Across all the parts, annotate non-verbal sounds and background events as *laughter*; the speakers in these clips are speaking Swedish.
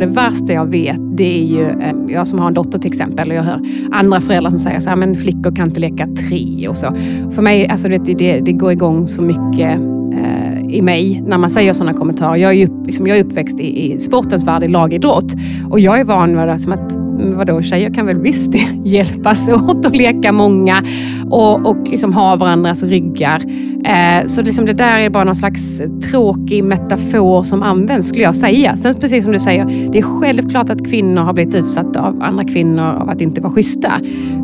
Det värsta jag vet, det är ju, eh, jag som har en dotter till exempel, och jag hör andra föräldrar som säger så här, men flickor kan inte leka tre och så. För mig, alltså det, det, det går igång så mycket eh, i mig när man säger sådana kommentarer. Jag är, ju, liksom, jag är uppväxt i, i sportens värld, i lagidrott. Och jag är van vid det som att vadå, tjejer kan väl visst *laughs* hjälpas åt och leka många och, och liksom ha varandras ryggar. Eh, så liksom det där är bara någon slags tråkig metafor som används, skulle jag säga. Sen precis som du säger, det är självklart att kvinnor har blivit utsatta av andra kvinnor av att inte vara schyssta.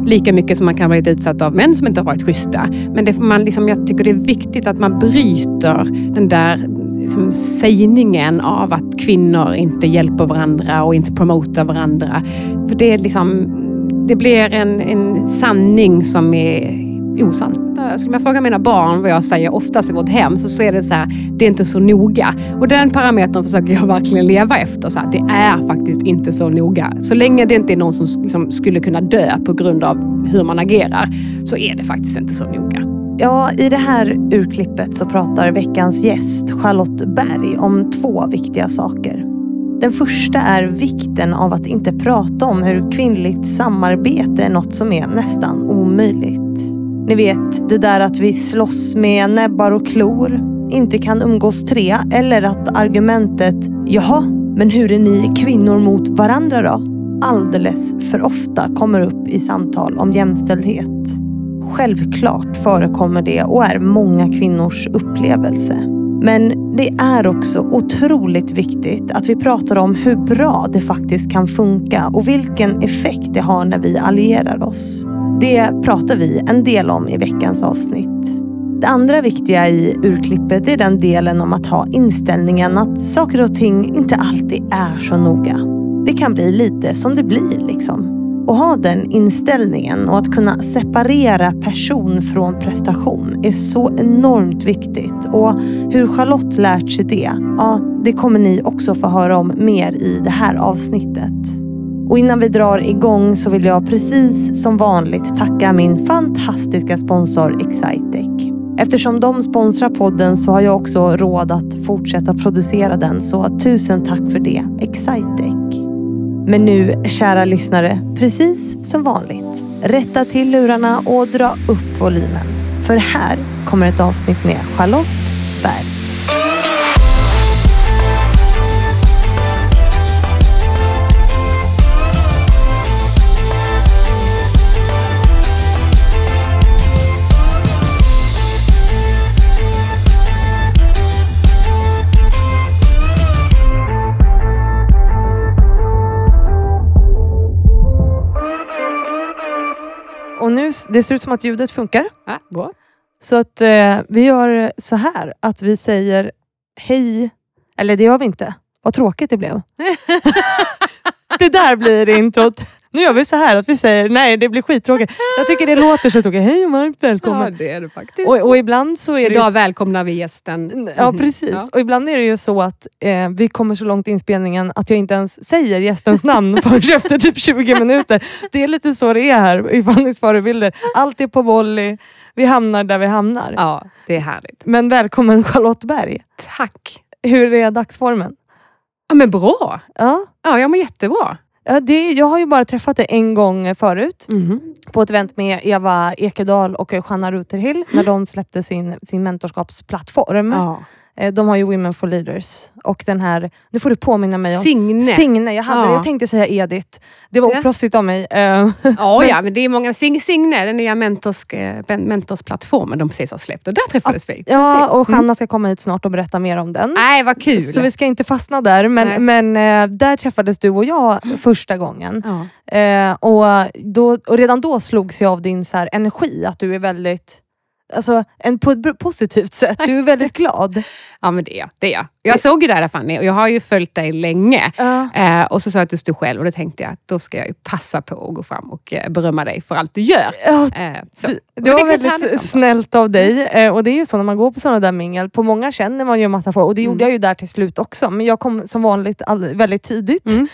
Lika mycket som man kan ha blivit utsatt av män som inte har varit schyssta. Men det, man liksom, jag tycker det är viktigt att man bryter den där liksom, sägningen av att kvinnor inte hjälper varandra och inte promotar varandra. För det, är liksom, det blir en, en sanning som är osann. Skulle man fråga mina barn vad jag säger oftast i vårt hem så, så är det så här, det är inte så noga. Och den parametern försöker jag verkligen leva efter. Så här, det är faktiskt inte så noga. Så länge det inte är någon som liksom skulle kunna dö på grund av hur man agerar så är det faktiskt inte så noga. Ja, i det här urklippet så pratar veckans gäst Charlotte Berg om två viktiga saker. Den första är vikten av att inte prata om hur kvinnligt samarbete är något som är nästan omöjligt. Ni vet, det där att vi slåss med näbbar och klor, inte kan umgås tre eller att argumentet “Jaha, men hur är ni kvinnor mot varandra då?” alldeles för ofta kommer upp i samtal om jämställdhet. Självklart förekommer det och är många kvinnors upplevelse. Men det är också otroligt viktigt att vi pratar om hur bra det faktiskt kan funka och vilken effekt det har när vi allierar oss. Det pratar vi en del om i veckans avsnitt. Det andra viktiga i urklippet är den delen om att ha inställningen att saker och ting inte alltid är så noga. Det kan bli lite som det blir liksom. Och ha den inställningen och att kunna separera person från prestation är så enormt viktigt. Och hur Charlotte lärt sig det, ja, det kommer ni också få höra om mer i det här avsnittet. Och innan vi drar igång så vill jag precis som vanligt tacka min fantastiska sponsor Excitec. Eftersom de sponsrar podden så har jag också råd att fortsätta producera den, så tusen tack för det, Excitec. Men nu, kära lyssnare, precis som vanligt, rätta till lurarna och dra upp volymen. För här kommer ett avsnitt med Charlotte Berg. Det ser ut som att ljudet funkar. Ja, bra. Så att eh, vi gör så här att vi säger hej, eller det gör vi inte. Vad tråkigt det blev. *laughs* det där blir introt. Nu gör vi så här att vi säger nej, det blir skittråkigt. Jag tycker det låter så tråkigt. Hej och varmt välkommen. Ja, det är det faktiskt. Och, och ibland så är det Idag ju... välkomnar vi gästen. Ja Mhm. precis. Ja. Och ibland är det ju så att eh, vi kommer så långt i inspelningen att jag inte ens säger gästens namn *laughs* förrän efter typ 20 minuter. Det är lite så det är här i Fannys förebilder. Allt är på volley. Vi hamnar där vi hamnar. Ja, det är härligt. Men välkommen Charlotte Berg. Tack. Hur är dagsformen? Ja, men bra. Ja. Ja, jag mår jättebra. Ja, det, jag har ju bara träffat dig en gång förut på ett event med Eva Ekedal och Johanna Rutherhill när de släppte sin, sin mentorskapsplattform. Ja. Eh, De har ju Women for Leaders och den här, nu får du påminna mig om Signe. Signe. Jag, hade, Ja. jag tänkte säga Edith. Det var oproffsigt av mig. Eh, Ja, *laughs* ja, men det är många. Sig- Signe, den nya mentors, mentorsplattformen de precis har släppt och där träffades vi. Ja, och Hanna ska komma hit snart och berätta mer om den. Nej, vad kul. Så vi ska inte fastna där, Nej. men, men eh, där träffades du och jag första gången. Ja. Och, då, och redan då slogs jag av din så här, energi, att du är väldigt Alltså, en, på ett positivt sätt. Du är väldigt glad. *laughs* ja, men det är jag. Det är jag. Jag såg ju det där Fanny och jag har ju följt dig länge. Ja. Eh, och så sa jag att du stod själv och då tänkte jag att då ska jag ju passa på att gå fram och eh, berömma dig för allt du gör. Ja, Eh, det, det var väldigt snällt av dig. Eh, och det är ju så när man går på sådana där mingel, på många känner man ju en massa folk och det gjorde Mm. jag ju där till slut också. Men jag kom som vanligt all, väldigt tidigt. Mm.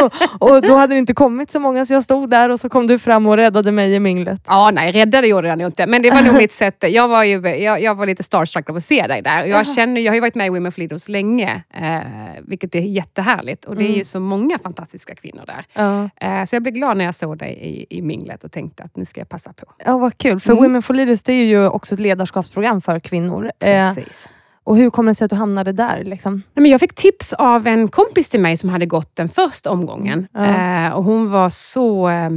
*laughs* och, och då hade det inte kommit så många så jag stod där och så kom du fram och räddade mig i minglet. Ja, nej, räddade gjorde jag nog inte. Men det var nog *laughs* mitt sätt. Jag var, ju, jag, jag var lite starstruck av att se dig där. Jag, känner, jag har ju varit med i Women for Leaders länge, eh, vilket är jättehärligt. Och det är ju så många fantastiska kvinnor där. Eh, så jag blev glad när jag såg dig i, i minglet och tänkte att nu ska jag passa på. ja, vad kul. För Mm. Women for Leaders det är ju också ett ledarskapsprogram för kvinnor. Eh, Precis. och hur kommer det sig att du hamnade där? Liksom? Nej, men jag fick tips av en kompis till mig som hade gått den första omgången. Ja. Eh, och hon var så eh,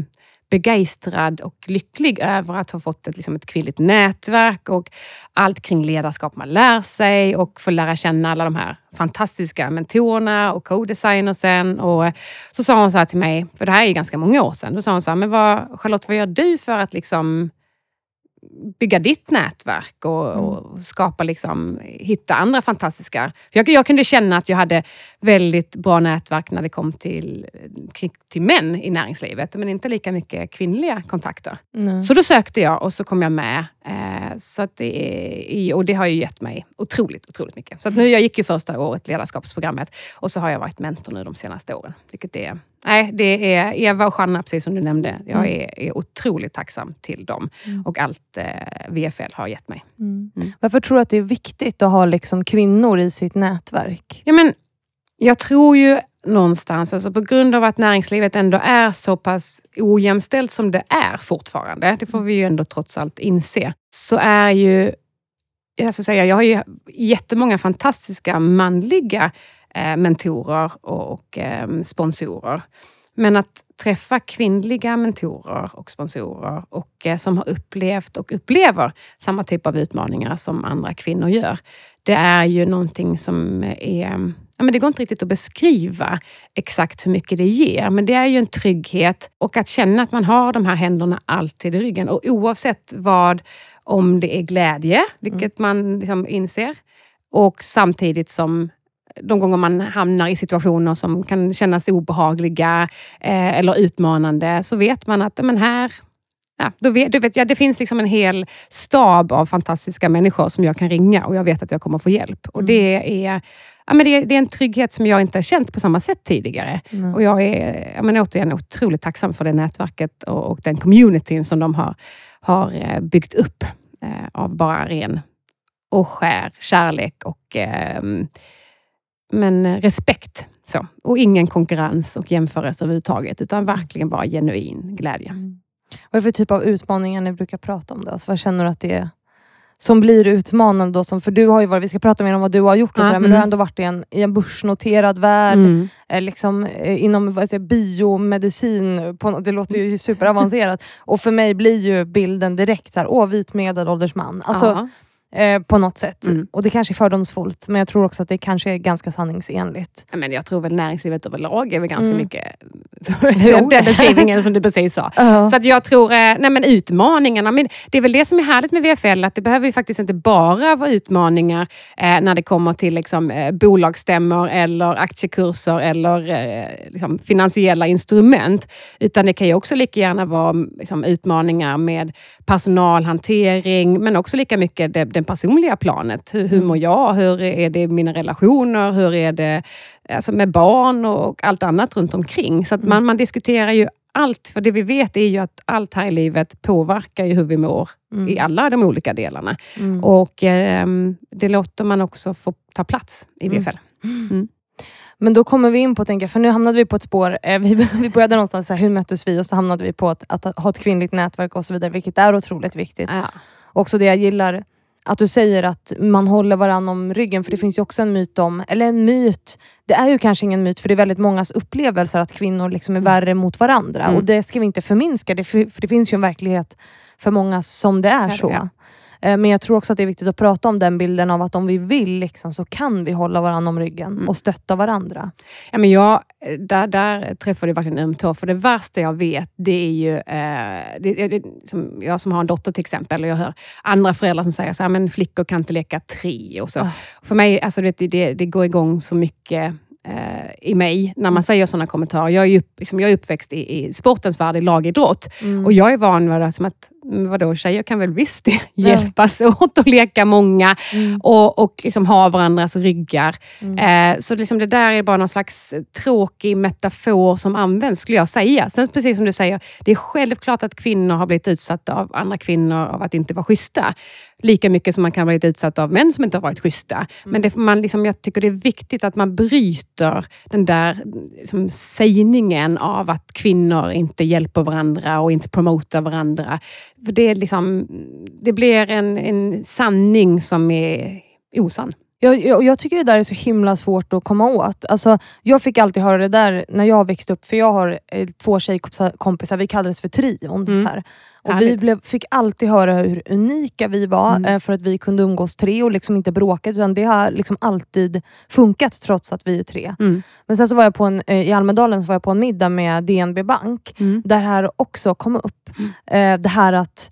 begeistrad och lycklig över att ha fått ett, liksom ett kvinnligt nätverk och allt kring ledarskap man lär sig och få lära känna alla de här fantastiska mentorerna och co-designersen. Och så sa hon så här till mig, för det här är ju ganska många år sedan, då sa hon så här, men vad, Charlotte, vad gör du för att liksom bygga ditt nätverk och, och skapa liksom, hitta andra fantastiska... För jag, jag kunde känna att jag hade väldigt bra nätverk när det kom till, till män i näringslivet, men inte lika mycket kvinnliga kontakter. Mm. Så då sökte jag och så kom jag med. Eh, så att det, är, och det har ju gett mig otroligt, otroligt mycket. Så nu, jag gick ju första året ledarskapsprogrammet och så har jag varit mentor nu de senaste åren. Vilket är, nej, det är Eva och Janna, precis som du nämnde. Jag är, är otroligt tacksam till dem och allt eh, VFL har gett mig. Mm. Mm. Varför tror du att det är viktigt att ha liksom kvinnor i sitt nätverk? Ja, men, jag tror ju någonstans, alltså på grund av att näringslivet ändå är så pass ojämställt som det är fortfarande, det får vi ju ändå trots allt inse, så är ju, jag ska säga, jag har ju jättemånga fantastiska manliga mentorer och, eh, sponsorer. Men att träffa kvinnliga mentorer och sponsorer och eh, som har upplevt och upplever samma typ av utmaningar som andra kvinnor gör. Det är ju någonting som är... Ja, men det går inte riktigt att beskriva exakt hur mycket det ger, men det är ju en trygghet och att känna att man har de här händerna alltid i ryggen. Och oavsett vad, om det är glädje, vilket man liksom inser, och samtidigt som de gånger man hamnar i situationer som kan kännas obehagliga eh, eller utmanande, så vet man att men här, ja, då vet, du vet, ja, det finns liksom en hel stab av fantastiska människor som jag kan ringa och jag vet att jag kommer få hjälp. Och det är, ja, men det, det är en trygghet som jag inte har känt på samma sätt tidigare. Mm. Och jag är ja, men återigen otroligt tacksam för det nätverket och, och den communityn som de har, har eh, byggt upp eh, av bara ren och skär kärlek och ehm, men eh, respekt. Så. Och ingen konkurrens och jämförelse överhuvudtaget, utan verkligen bara genuin glädje. Vad är det för typ av utmaningar ni brukar prata om? Då? Alltså, vad känner du att det är som blir utmanande? Då, som, för du har ju varit, vi ska prata mer om vad du har gjort, och sådär, men du har mm. ändå varit i en, i en börsnoterad värld, Mm. eh, liksom, eh, inom vad säger, biomedicin. På, det låter ju *laughs* superavancerat. och för mig blir ju bilden direkt så här, åh, vit medelålders man. Alltså, Ja. Eh, på något sätt. Mm. Och det kanske är fördomsfullt, men jag tror också att det kanske är ganska sanningsenligt. Ja, Men jag tror väl näringslivet överlag är väl ganska Mm. mycket *laughs* den, den beskrivningen som du precis sa. *laughs* Så att jag tror, eh, nej men utmaningarna, men det är väl det som är härligt med VFL, att det behöver ju faktiskt inte bara vara utmaningar eh, när det kommer till liksom, eh, bolagsstämmor eller aktiekurser eller eh, liksom, finansiella instrument. Utan det kan ju också lika gärna vara liksom, utmaningar med personalhantering, men också lika mycket det personliga planet. Hur, hur mår jag? Hur är det i mina relationer? Hur är det alltså med barn och allt annat runt omkring? Så att man, man diskuterar ju allt, för det vi vet är ju att allt här i livet påverkar ju hur vi mår Mm. i alla de olika delarna. Mm. Och ehm, det låter man också få ta plats i Mm. VFL. Men då kommer vi in på, tänker jag, för nu hamnade vi på ett spår. Eh, vi, *laughs* vi började någonstans, så här, hur möttes vi? Och så hamnade vi på att, att ha ett kvinnligt nätverk och så vidare, vilket är otroligt viktigt. Ja. Också det jag gillar, att du säger att man håller varandra om ryggen, för det finns ju också en myt om, eller en myt, det är ju kanske ingen myt, för det är väldigt mångas upplevelser att kvinnor liksom är värre mot varandra. Mm. Och det ska vi inte förminska, det, för, för det finns ju en verklighet för många som det är så. ja. Eh, Men jag tror också att det är viktigt att prata om den bilden av att om vi vill liksom, så kan vi hålla varandra om ryggen Mm. och stötta varandra. Ja, men jag, där, där träffade jag verkligen en öm tå, för det värsta jag vet, det är ju... Eh, det, det, som jag som har en dotter till exempel, och jag hör andra föräldrar som säger så här, men flickor kan inte leka tre och så. Ah. För mig, alltså det, det, det går igång så mycket eh, i mig när man säger sådana kommentarer. Jag är, ju, liksom, jag är uppväxt i, i sportens värld, i lagidrott. Mm. Och jag är van vid det som att, vadå, tjejer kan väl visst *laughs* hjälpas åt och leka många Mm. och, och liksom ha varandras ryggar. Mm. Eh, så liksom det där är bara någon slags tråkig metafor som används, skulle jag säga. Sen precis som du säger, det är självklart att kvinnor har blivit utsatta av andra kvinnor av att inte vara schyssta. Lika mycket som man kan ha blivit utsatt av män som inte har varit schyssta. Men det, man liksom, jag tycker det är viktigt att man bryter den där liksom, sägningen av att kvinnor inte hjälper varandra och inte promotar varandra. För det, är liksom, det blir en, en sanning som är osann. Jag, jag, jag tycker det där är så himla svårt att komma åt. Alltså, jag fick alltid höra det där när jag växte upp, för jag har eh, två tjejkompisar, vi kallades för trion. Mm. Så här. Och vi blev, fick alltid höra hur unika vi var Mm. eh, för att vi kunde umgås tre och liksom inte bråka. Utan det har liksom alltid funkat trots att vi är tre. Mm. Men sen så var jag på en, eh, i Almedalen så var jag på en middag med DNB Bank Mm. där det här också kom upp. Eh, det här att,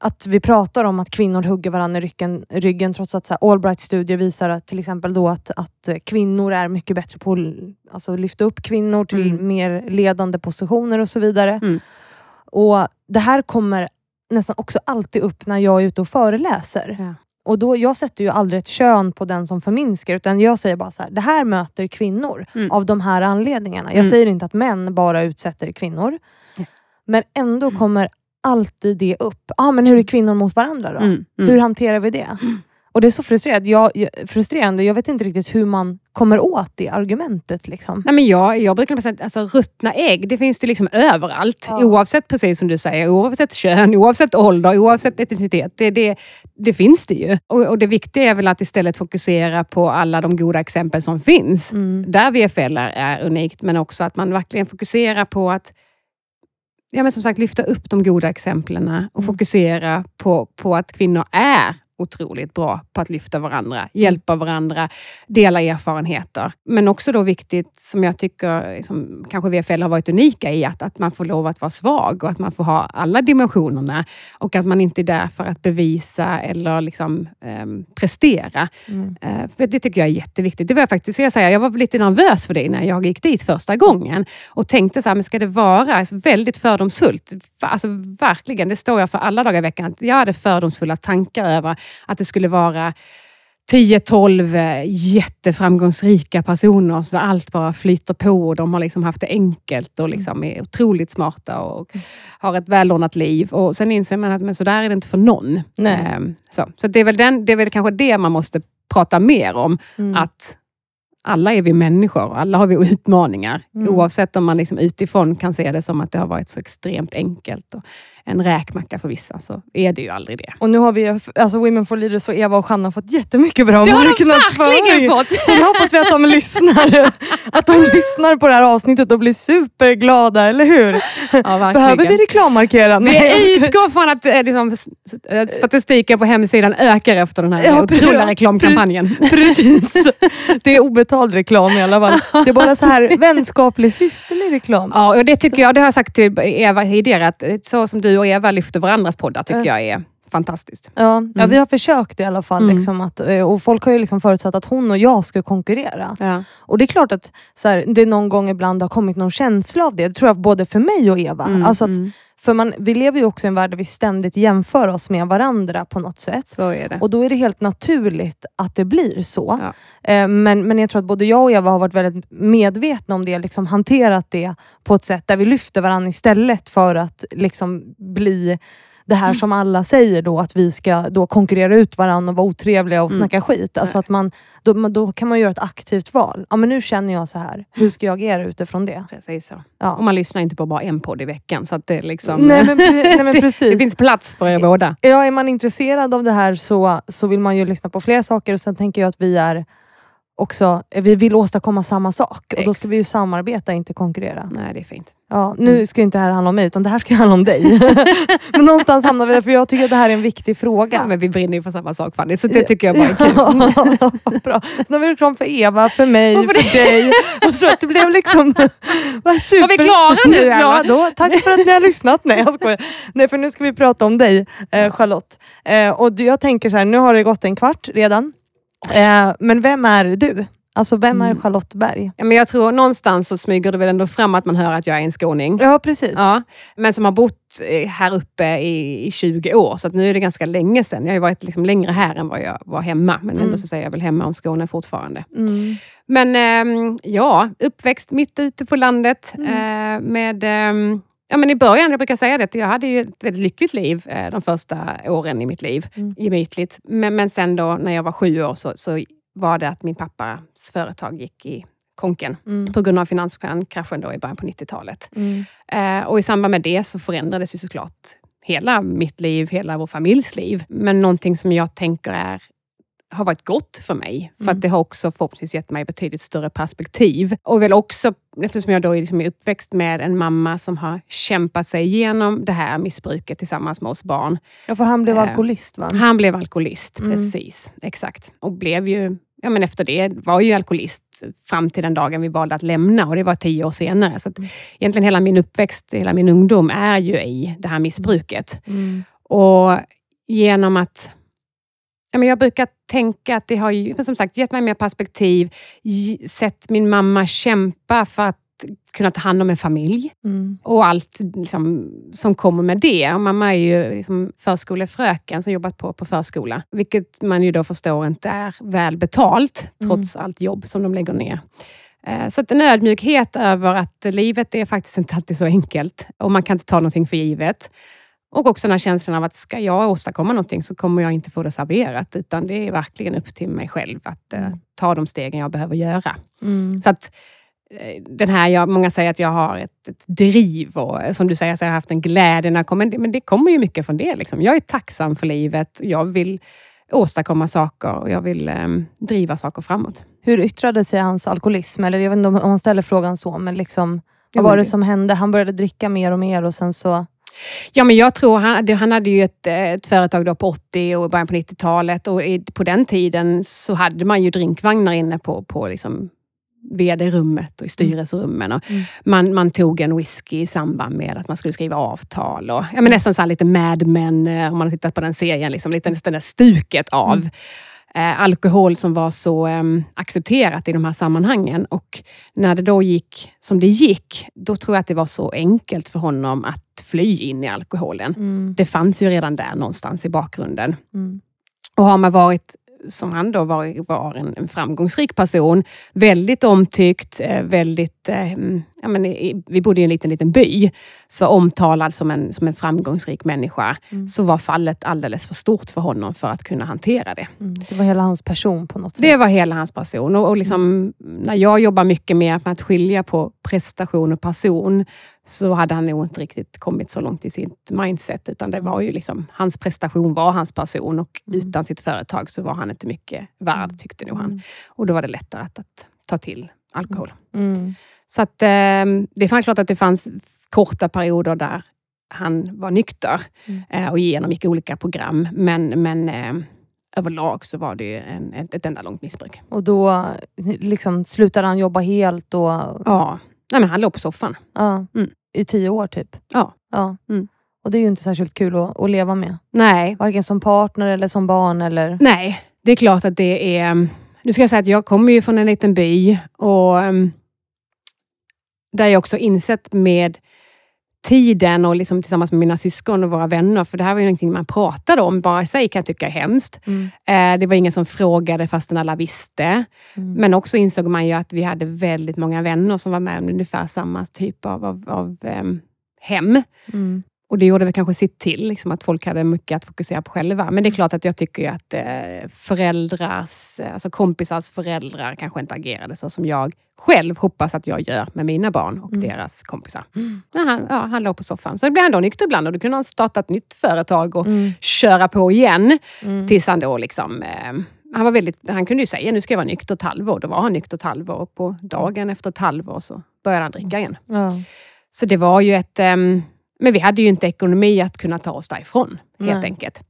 att vi pratar om att kvinnor hugger varandra i ryggen, ryggen trots att så här, Allbright-studier visar att till exempel då att, att kvinnor är mycket bättre på att alltså, lyfta upp kvinnor till Mm. mer ledande positioner och så vidare. Mm. Och Det här kommer nästan också alltid upp när jag är ute och föreläser. Ja. Och då, Jag sätter ju aldrig ett kön på den som förminskar, utan jag säger bara så här, det här möter kvinnor Mm. av de här anledningarna. Jag Mm. säger inte att män bara utsätter kvinnor. Mm. Men ändå kommer alltid det upp. Ah, men hur är kvinnor mot varandra då? Mm. Mm. Hur hanterar vi det? Och det är så frustrerande. Jag, jag, frustrerande. jag vet inte riktigt hur man kommer åt det argumentet. Liksom. Nej, men jag, jag brukar säga att alltså, ruttna ägg, det finns det liksom överallt. Ja. Oavsett, precis som du säger, oavsett kön, oavsett ålder, oavsett etnicitet. Det, det, det finns det ju. Och, och det viktiga är väl att istället fokusera på alla de goda exempel som finns. Mm. Där VFL är, är unikt, men också att man verkligen fokuserar på att ja, men som sagt, lyfta upp de goda exemplen och Mm. fokusera på, på att kvinnor är otroligt bra på att lyfta varandra, hjälpa varandra, dela erfarenheter. Men också då viktigt, som jag tycker som kanske VFL har varit unika i, att, att man får lov att vara svag och att man får ha alla dimensionerna och att man inte är där för att bevisa eller liksom, ehm, prestera. Mm. Eh, För det tycker jag är jätteviktigt. Det var jag faktiskt, ska jag, säga, jag var lite nervös för det när jag gick dit första gången och tänkte så här, men ska det vara alltså, väldigt fördomsfullt? För- Alltså verkligen, det står jag för alla dagar i veckan. Att jag hade fördomsfulla tankar över att det skulle vara 10-12 eh, jätteframgångsrika personer så allt bara flyter på och de har liksom haft det enkelt och liksom är otroligt smarta och har ett välordnat liv. Och Sen inser man att men så där är det inte för någon. Nej. Ehm, Så, så det, är väl den, det är väl kanske det man måste prata mer om. Mm. Att alla är vi människor och alla har vi *laughs* utmaningar. Mm. Oavsett om man liksom utifrån kan se det som att det har varit så extremt enkelt och en räkmacka för vissa, så är det ju aldrig det. Och nu har vi, alltså Women for Leaders och Eva och Hanna fått jättemycket bra Det har de marknadsföring. fått! Så nu hoppas vi att de lyssnar, *laughs* att de lyssnar på det här avsnittet och blir superglada, eller hur? Ja, verkligen. Behöver vi reklammarkera? Vi utgår från att eh, liksom, statistiken på hemsidan ökar efter den här Ja, otroliga reklamkampanjen. Precis. *laughs* Det är obetald reklam i alla fall. Det är bara så här *laughs* vänskaplig systerlig reklam. Ja, och det tycker jag, det har jag sagt till Eva tidigare, att så som du och Eva lyfter varandras poddar tycker Ja. jag är fantastiskt. Ja, ja, vi har försökt i alla fall. Mm. Liksom att, eh, och folk har ju liksom förutsatt att hon och jag ska konkurrera. Ja. Och det är klart att så här, det någon gång ibland har kommit någon känsla av det. Det tror jag både för mig och Eva. Mm, Alltså att, mm. För man, vi lever ju också i en värld där vi ständigt jämför oss med varandra på något sätt. Så är det. Och då är det helt naturligt att det blir så. Ja. Eh, Men, men jag tror att både jag och Eva har varit väldigt medvetna om det, liksom hanterat det på ett sätt där vi lyfter varandra istället för att liksom bli det Mm. här som alla säger då, att vi ska då konkurrera ut varandra och vara otrevliga och Mm. snacka skit. Alltså att man, då, då kan man göra ett aktivt val. Ja, men nu känner jag så här. Hur ska jag agera utifrån det? Precis så. Ja. Och man lyssnar inte på bara en podd i veckan, så att det, liksom, Nej, men, nej, men *laughs* det, precis. det finns plats för er båda. Ja, är man intresserad av det här så, så vill man ju lyssna på fler saker och sen tänker jag att vi är också, vi vill åstadkomma samma sak och då ska vi ju samarbeta, inte konkurrera. Nej, det är fint. Ja, nu Mm. ska inte det här handla om mig, utan det här ska handla om dig. *laughs* Men någonstans hamnar vi där, för jag tycker att det här är en viktig fråga. Ja, men vi brinner ju för samma sak Fanny, så det tycker jag bara är kul. *laughs* Ja, Bra. Så nu har vi reklam för Eva, för mig, Och för för dig. Och så att det blev liksom... *laughs* Var, super... Var vi klara nu, Ja, då, tack för att ni har lyssnat. Nej, jag skojar. Nej, för nu ska vi prata om dig, eh, Charlotte. Eh, och jag tänker så här, nu har det gått en kvart redan. Eh, men vem är du? Alltså vem är Mm. Charlotte Berg? Ja, men jag tror någonstans så smyger det väl ändå fram att man hör att jag är en skåning. Ja, precis. Ja, men som har bott eh, här uppe i, i 20 år, så nu är det ganska länge sedan. Jag har ju varit liksom längre här än vad jag var hemma, men ändå Mm. så säger jag väl hemma om Skåne fortfarande. Mm. Men ehm, ja, uppväxt mitt ute på landet Mm. eh, med ehm, Ja, men I början, jag brukar säga det, att jag hade ju ett väldigt lyckligt liv eh, de första åren i mitt liv. Mm. Gemytligt. Men, men sen då när jag var sju år så, så var det att min pappas företag gick i konken Mm. på grund av finanskraschen då i början på 90-talet. Mm. Eh, och i samband med det så förändrades ju såklart hela mitt liv, hela vår familjs liv. Men någonting som jag tänker är, har varit gott för mig. För Mm. att det har också förhoppningsvis gett mig betydligt större perspektiv. Och väl också, eftersom jag då är liksom uppväxt med en mamma som har kämpat sig igenom det här missbruket tillsammans med oss barn. Ja, för han blev Eh, alkoholist va? Han blev alkoholist, Mm. precis. Exakt. Och blev ju, ja men efter det, var ju alkoholist fram till den dagen vi valde att lämna och det var tio år senare. Så att Mm. egentligen hela min uppväxt, hela min ungdom är ju i det här missbruket. Mm. Och genom att... Ja, men jag brukar tänka att det har ju, som sagt gett mig mer perspektiv, sett min mamma kämpa för att kunna ta hand om en familj Mm. och allt liksom, som kommer med det. Och mamma är ju liksom förskolefröken som jobbat på, på förskola, vilket man ju då förstår inte är väl betalt, trots allt jobb som de lägger ner. Eh, Så att en ödmjukhet över att livet är faktiskt inte alltid så enkelt och man kan inte ta någonting för givet. Och också den här känslan av att ska jag åstadkomma någonting så kommer jag inte få det serverat, utan det är verkligen upp till mig själv att eh, ta de stegen jag behöver göra. Mm. Så att eh, den här, jag, många säger att jag har ett, ett driv och eh, som du säger så har jag haft en glädje när jag kommer, men det kommer ju mycket från det. Liksom. Jag är tacksam för livet, jag vill åstadkomma saker och jag vill eh, driva saker framåt. Hur yttrade sig hans alkoholism? Eller jag vet inte om man ställer frågan så, men liksom, vad var men det det- som hände? Han började dricka mer och mer och sen så... Ja, men jag tror han, han hade ju ett, eh, ett företag då på 80 och början på 90-talet och i, på den tiden så hade man ju drinkvagnar inne på, på liksom vd-rummet och i styrelserummen. Och Mm. man, man tog en whisky i samband med att man skulle skriva avtal. Och, ja, men nästan så här lite Mad Men, eh, om man har tittat på den serien, liksom, lite nästan det där stuket av Mm. Eh, alkohol som var så eh, accepterat i de här sammanhangen. Och när det då gick som det gick, då tror jag att det var så enkelt för honom att fly in i alkoholen. Mm. Det fanns ju redan där någonstans i bakgrunden. Mm. Och har man varit, som han då var, var en, en framgångsrik person, väldigt omtyckt, eh, väldigt... Eh, mm, ja, men i, vi bodde i en liten, liten by, så omtalad som en, som en framgångsrik människa, Mm. så var fallet alldeles för stort för honom för att kunna hantera det. Mm. Det var hela hans person på något sätt. Det var hela hans person. Och, och liksom, När jag jobbar mycket med att skilja på prestation och person, så hade han nog inte riktigt kommit så långt i sitt mindset. Utan det var ju liksom, hans prestation var hans person och Mm. utan sitt företag så var han inte mycket värd, tyckte nog han. Mm. Och då var det lättare att, att ta till alkohol. Mm. Så att, eh, det är klart att det fanns korta perioder där han var nykter Mm. eh, och genomgick olika program. Men, men eh, överlag så var det ju en, ett, ett enda långt missbruk. Och då liksom, slutade han jobba helt och, Ja, Nej, men han låg på soffan. ja, Mm. i tio år typ. Ja. Ja. Mm. Och det är ju inte särskilt kul att, att leva med. Nej, Varken som partner eller som barn. Eller... nej, det är klart att det är... Nu ska jag säga att jag kommer ju från en liten by och um, där jag också insett med tiden och liksom tillsammans med mina syskon och våra vänner, för det här var ju någonting man pratade om bara i sig kan jag tycka är hemskt. Mm. Eh, det var ingen som frågade fastän alla visste. Mm. Men också insåg man ju att vi hade väldigt många vänner som var med om ungefär samma typ av, av, av em, hem. Mm. Och det gjorde väl kanske sitt till, liksom, att folk hade mycket att fokusera på själva. Men det är Mm. klart att jag tycker att eh, föräldrars, eh, alltså kompisars föräldrar kanske inte agerade så som jag själv hoppas att jag gör med mina barn och Mm. deras kompisar. Mm. Han, ja, han låg på soffan. Så det blev han då nykter ibland och då kunde han starta ett nytt företag och Mm. köra på igen. Mm. Tills han då liksom... Eh, han, var väldigt, han kunde ju säga nu ska jag vara nykter ett halvår. Då var han nykter ett halvår och på dagen efter ett halvår så började han dricka igen. Ja. Så det var ju ett... ehm, men vi hade ju inte ekonomi att kunna ta oss därifrån, helt Nej. enkelt.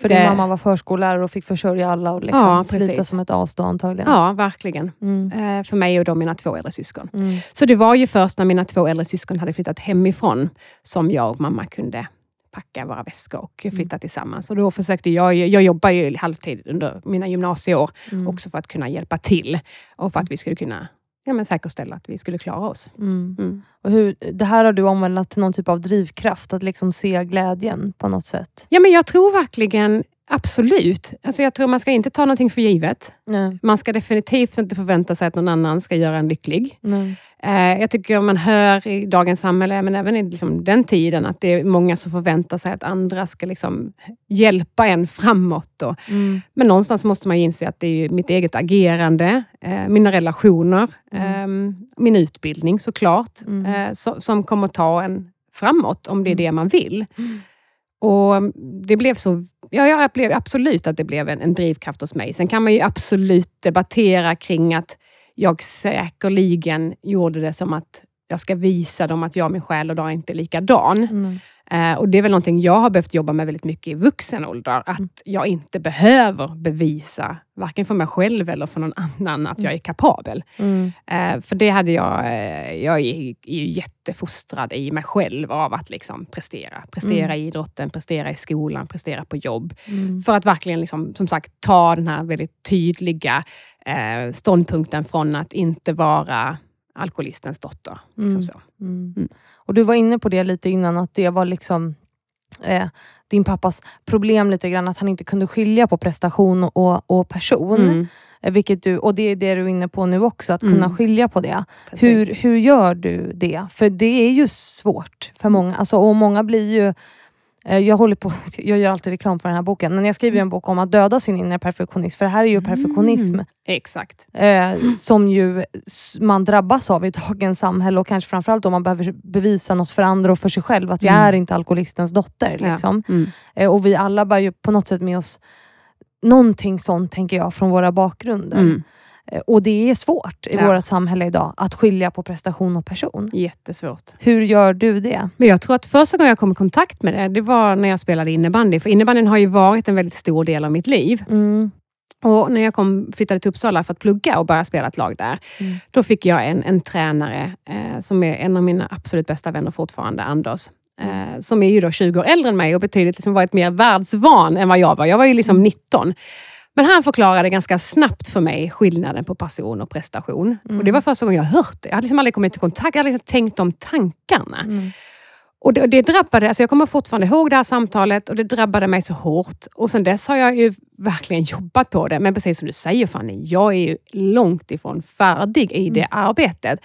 För Det- din mamma var förskollärare och fick försörja alla och liksom Ja, slita som ett as då antagligen. Ja, verkligen. Mm. Eh, för mig och då mina två äldre syskon. Mm. Så det var ju först när mina två äldre syskon hade flyttat hemifrån som jag och mamma kunde packa våra väskor och flytta tillsammans. Och då försökte jag, jag jobbar ju halvtid under mina gymnasieår, Mm. också för att kunna hjälpa till och för att vi skulle kunna ja, men säkerställa att vi skulle klara oss. Mm. Mm. Och hur, det här har du omvandlat till någon typ av drivkraft, att liksom se glädjen på något sätt. Ja, men jag tror verkligen, absolut. Alltså jag tror man ska inte ta någonting för givet. Nej. Man ska definitivt inte förvänta sig att någon annan ska göra en lycklig. Nej. Eh, jag tycker man hör i dagens samhälle, men även i liksom den tiden, att det är många som förväntar sig att andra ska liksom hjälpa en framåt. Mm. men någonstans måste man inse att det är mitt eget agerande, eh, mina relationer, Mm. eh, min utbildning såklart, Mm. eh, so, som kommer ta en framåt, om det är Mm. det man vill. Mm. Och det blev så, ja, jag upplevde absolut att det blev en, en drivkraft hos mig. Sen kan man ju absolut debattera kring att jag säkerligen gjorde det som att jag ska visa dem att jag, min själ och dag inte är likadan. Mm. Eh, och Det är väl någonting jag har behövt jobba med väldigt mycket i vuxen ålder. Att Mm. jag inte behöver bevisa, varken för mig själv eller för någon annan, att jag är kapabel. Mm. Eh, för det hade jag... Eh, jag är, ju jättefostrad i mig själv av att liksom prestera. Prestera Mm. i idrotten, prestera i skolan, prestera på jobb. Mm. För att verkligen, liksom, som sagt, ta den här väldigt tydliga eh, ståndpunkten från att inte vara alkoholistens dotter. Liksom Mm. så. Mm. Mm. Och Du var inne på det lite innan, att det var liksom eh, din pappas problem lite grann, att han inte kunde skilja på prestation och, och person. Mm, Eh, Vilket du, och det är det du är inne på nu också, att Mm. kunna skilja på det. precis. Hur, hur gör du det? För det är ju svårt för många. Alltså, och många blir ju... eh, Jag, håller på, *laughs* jag gör alltid reklam för den här boken, men jag skriver en bok om att döda sin inre perfektionism. För det här är ju perfektionism Mm, exakt. eh, som ju man drabbas av i dagens samhälle och kanske framförallt om man behöver bevisa något för andra och för sig själv. Att jag Mm. är inte alkoholistens dotter. Ja. Liksom. Mm. Eh, och vi alla bär ju på något sätt med oss någonting sånt, tänker jag, från våra bakgrunder. Mm. Eh, Och det är svårt i Ja. vårt samhälle idag, att skilja på prestation och person. Jättesvårt. Hur gör du det? Men jag tror att första gången jag kom i kontakt med det, det var när jag spelade innebandy. För innebandyn har ju varit en väldigt stor del av mitt liv. Mm. Och när jag kom, flyttade till Uppsala för att plugga och börja spela ett lag där, Mm. då fick jag en, en tränare eh, som är en av mina absolut bästa vänner fortfarande, Anders. Eh, som är ju då 20 år äldre än mig och betydligt liksom varit mer världsvan än vad jag var. Jag var ju liksom 19. Men han förklarade ganska snabbt för mig skillnaden på person och prestation. Mm. Och Det var första gången jag hört det. Jag hade liksom aldrig kommit i kontakt, jag hade liksom tänkt de tankarna. Mm. Och det, det drabbade, alltså jag kommer fortfarande ihåg det här samtalet och det drabbade mig så hårt. Och sen dess har jag ju verkligen jobbat på det. Men precis som du säger Fanny, jag är ju långt ifrån färdig i det arbetet.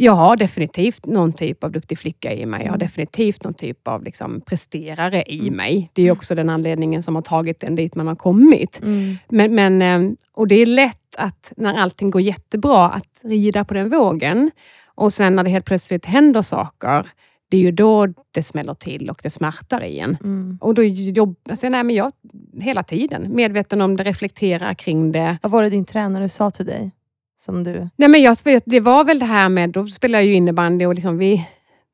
Jag har definitivt någon typ av duktig flicka i mig. Jag har Mm. definitivt någon typ av liksom presterare i Mm. mig. Det är ju också den anledningen som har tagit en dit man har kommit. Mm. Men, men, eh, och det är lätt att när allting går jättebra, att rida på den vågen. Och sen när det helt plötsligt händer saker, det är ju då det smäller till och det smärtar igen. Mm. Och då jobb, alltså, nej, men jag hela tiden medveten om det, reflekterar kring det. Vad var det din tränare sa till dig? Som du... Nej, men jag, det var väl det här med, då spelade jag ju innebandy och liksom vi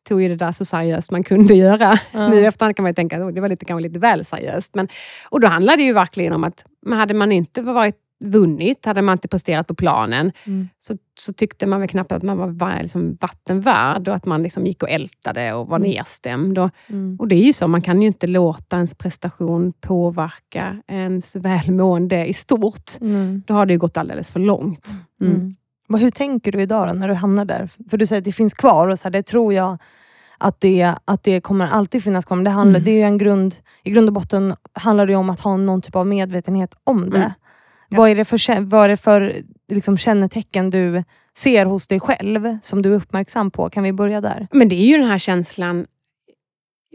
tog ju det där så seriöst man kunde göra. Ja. Nu i efterhand kan man ju tänka att det var lite, kanske lite väl seriöst. Men, och då handlade det ju verkligen om att hade man inte varit vunnit, hade man inte presterat på planen, Mm. så, så tyckte man väl knappt att man var va- liksom vattenvärd och att man liksom gick och ältade och var Mm. nedstämd. Och, Mm. och det är ju så, man kan ju inte låta ens prestation påverka ens välmående i stort. Mm. Då har det ju gått alldeles för långt. Mm. Mm. Hur tänker du idag då, när du hamnar där? För du säger att det finns kvar och så här, det tror jag att det, att det kommer alltid finnas kvar. Men det, handlar, Mm. det är en grund, i grund och botten handlar det om att ha någon typ av medvetenhet om det. Mm. Ja. Vad är det för, vad är det för liksom, kännetecken du ser hos dig själv som du är uppmärksam på? Kan vi börja där? Men det är ju den här känslan,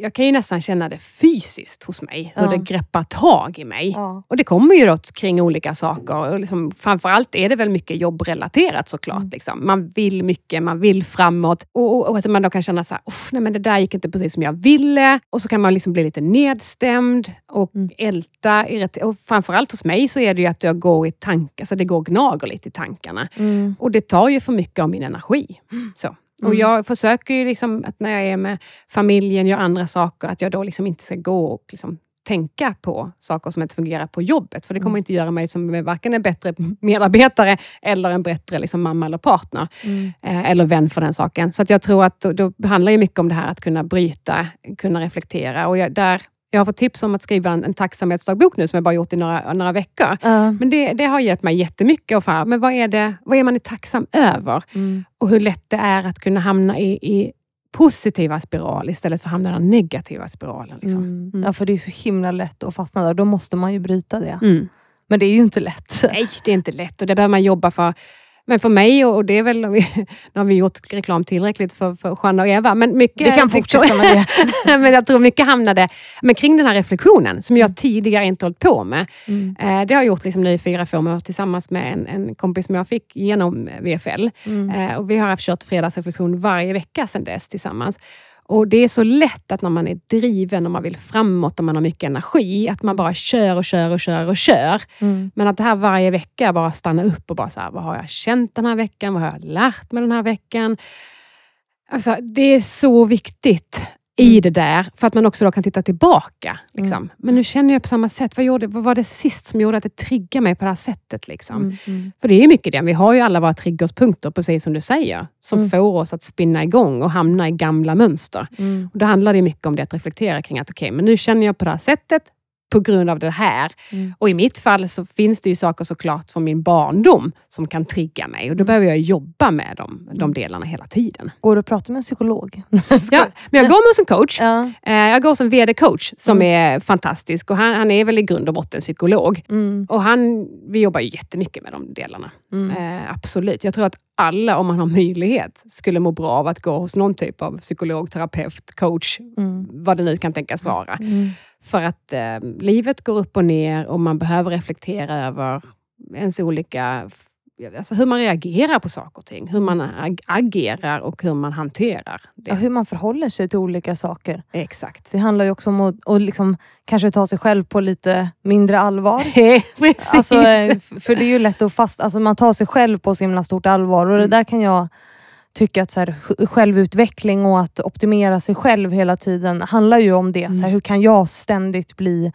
jag kan ju nästan känna det fysiskt hos mig, hur Ja. det greppar tag i mig. Ja. Och det kommer ju då kring olika saker. Och liksom, framförallt är det väl mycket jobbrelaterat såklart. Mm. Liksom. Man vill mycket, man vill framåt. Och, och, och att man då kan känna så här, "Uff, nej men det där gick inte precis som jag ville. Och så kan man liksom bli lite nedstämd och Mm. älta. Och framförallt hos mig så är det ju att jag går i tankar, alltså det går gnager lite i tankarna. Mm. Och det tar ju för mycket av min energi. Så. Och Mm. jag försöker ju liksom att när jag är med familjen, gör andra saker, att jag då liksom inte ska gå och liksom tänka på saker som inte fungerar på jobbet. För det kommer Mm. inte göra mig som varken en bättre medarbetare eller en bättre liksom, mamma eller partner. Mm. Eh, eller vän för den saken. Så jag tror att då, då handlar det mycket om det här att kunna bryta, kunna reflektera. Och jag, där, jag har fått tips om att skriva en, en tacksamhetsdagbok nu, som jag bara gjort i några, några veckor. Ja. Men det, det har hjälpt mig jättemycket. att få, Men vad är, det, vad är man tacksam över? Mm. Och hur lätt det är att kunna hamna i, i positiva spiral istället för att hamna i den negativa spiralen. Liksom. Mm. Mm. Ja, för det är så himla lätt att fastna där. Då måste man ju bryta det. Mm. Men det är ju inte lätt. Nej, det är inte lätt och det behöver man jobba för. Men för mig, och det är väl, *laughs* nu har vi gjort reklam tillräckligt för, för Jeanne och Eva, men mycket... Vi kan fortsätta med det. *laughs* men jag tror mycket hamnade men kring den här reflektionen, som jag tidigare inte hållit på med. Mm. Eh, det har jag gjort liksom nu i fyra, fem år tillsammans med en, en kompis som jag fick genom VFL. Mm. Eh, och vi har haft kört fredagsreflektion varje vecka sedan dess tillsammans. Och Det är så lätt att när man är driven och man vill framåt och man har mycket energi, att man bara kör och kör och kör och kör. Mm. Men att det här varje vecka bara stanna upp och bara så här, vad har jag känt den här veckan? Vad har jag lärt mig den här veckan? Alltså, det är så viktigt i Mm. det där, för att man också då kan titta tillbaka. Liksom. Mm. Men nu känner jag på samma sätt. Vad, gjorde, vad var det sist som gjorde att det triggade mig på det här sättet? Liksom? Mm. Mm. För det är mycket det. Vi har ju alla våra triggerspunkter, precis som du säger, som Mm. får oss att spinna igång och hamna i gamla mönster. Mm. Och då handlar det mycket om det att reflektera kring att okej, men nu känner jag på det här sättet på grund av det här. Mm. Och i mitt fall så finns det ju saker såklart från min barndom som kan trigga mig och då Mm. behöver jag jobba med dem, de Mm. delarna hela tiden. Går du att prata med en psykolog? *laughs* Ja, men jag går hos en coach. Ja. Eh, Jag går en VD-coach som Mm. är fantastisk och han, han är väl i grund och botten psykolog. Mm. Och han, vi jobbar ju jättemycket med de delarna. Mm. Eh, absolut. Jag tror att alla, om man har möjlighet, skulle må bra av att gå hos någon typ av psykolog, terapeut, coach, Mm. vad det nu kan tänkas vara. Mm. För att eh, livet går upp och ner och man behöver reflektera över ens olika... Alltså hur man reagerar på saker och ting. Hur man ag- agerar och hur man hanterar det. Ja, hur man förhåller sig till olika saker. Exakt. Det handlar ju också om att, att liksom, kanske ta sig själv på lite mindre allvar. *laughs* Precis. *laughs* Alltså, eh, för det är ju lätt att fast, alltså man tar sig själv på så himla stort allvar och Mm. det där kan jag tycka att så här, sj- självutveckling och att optimera sig själv hela tiden handlar ju om det. Så här, Mm. hur kan jag ständigt bli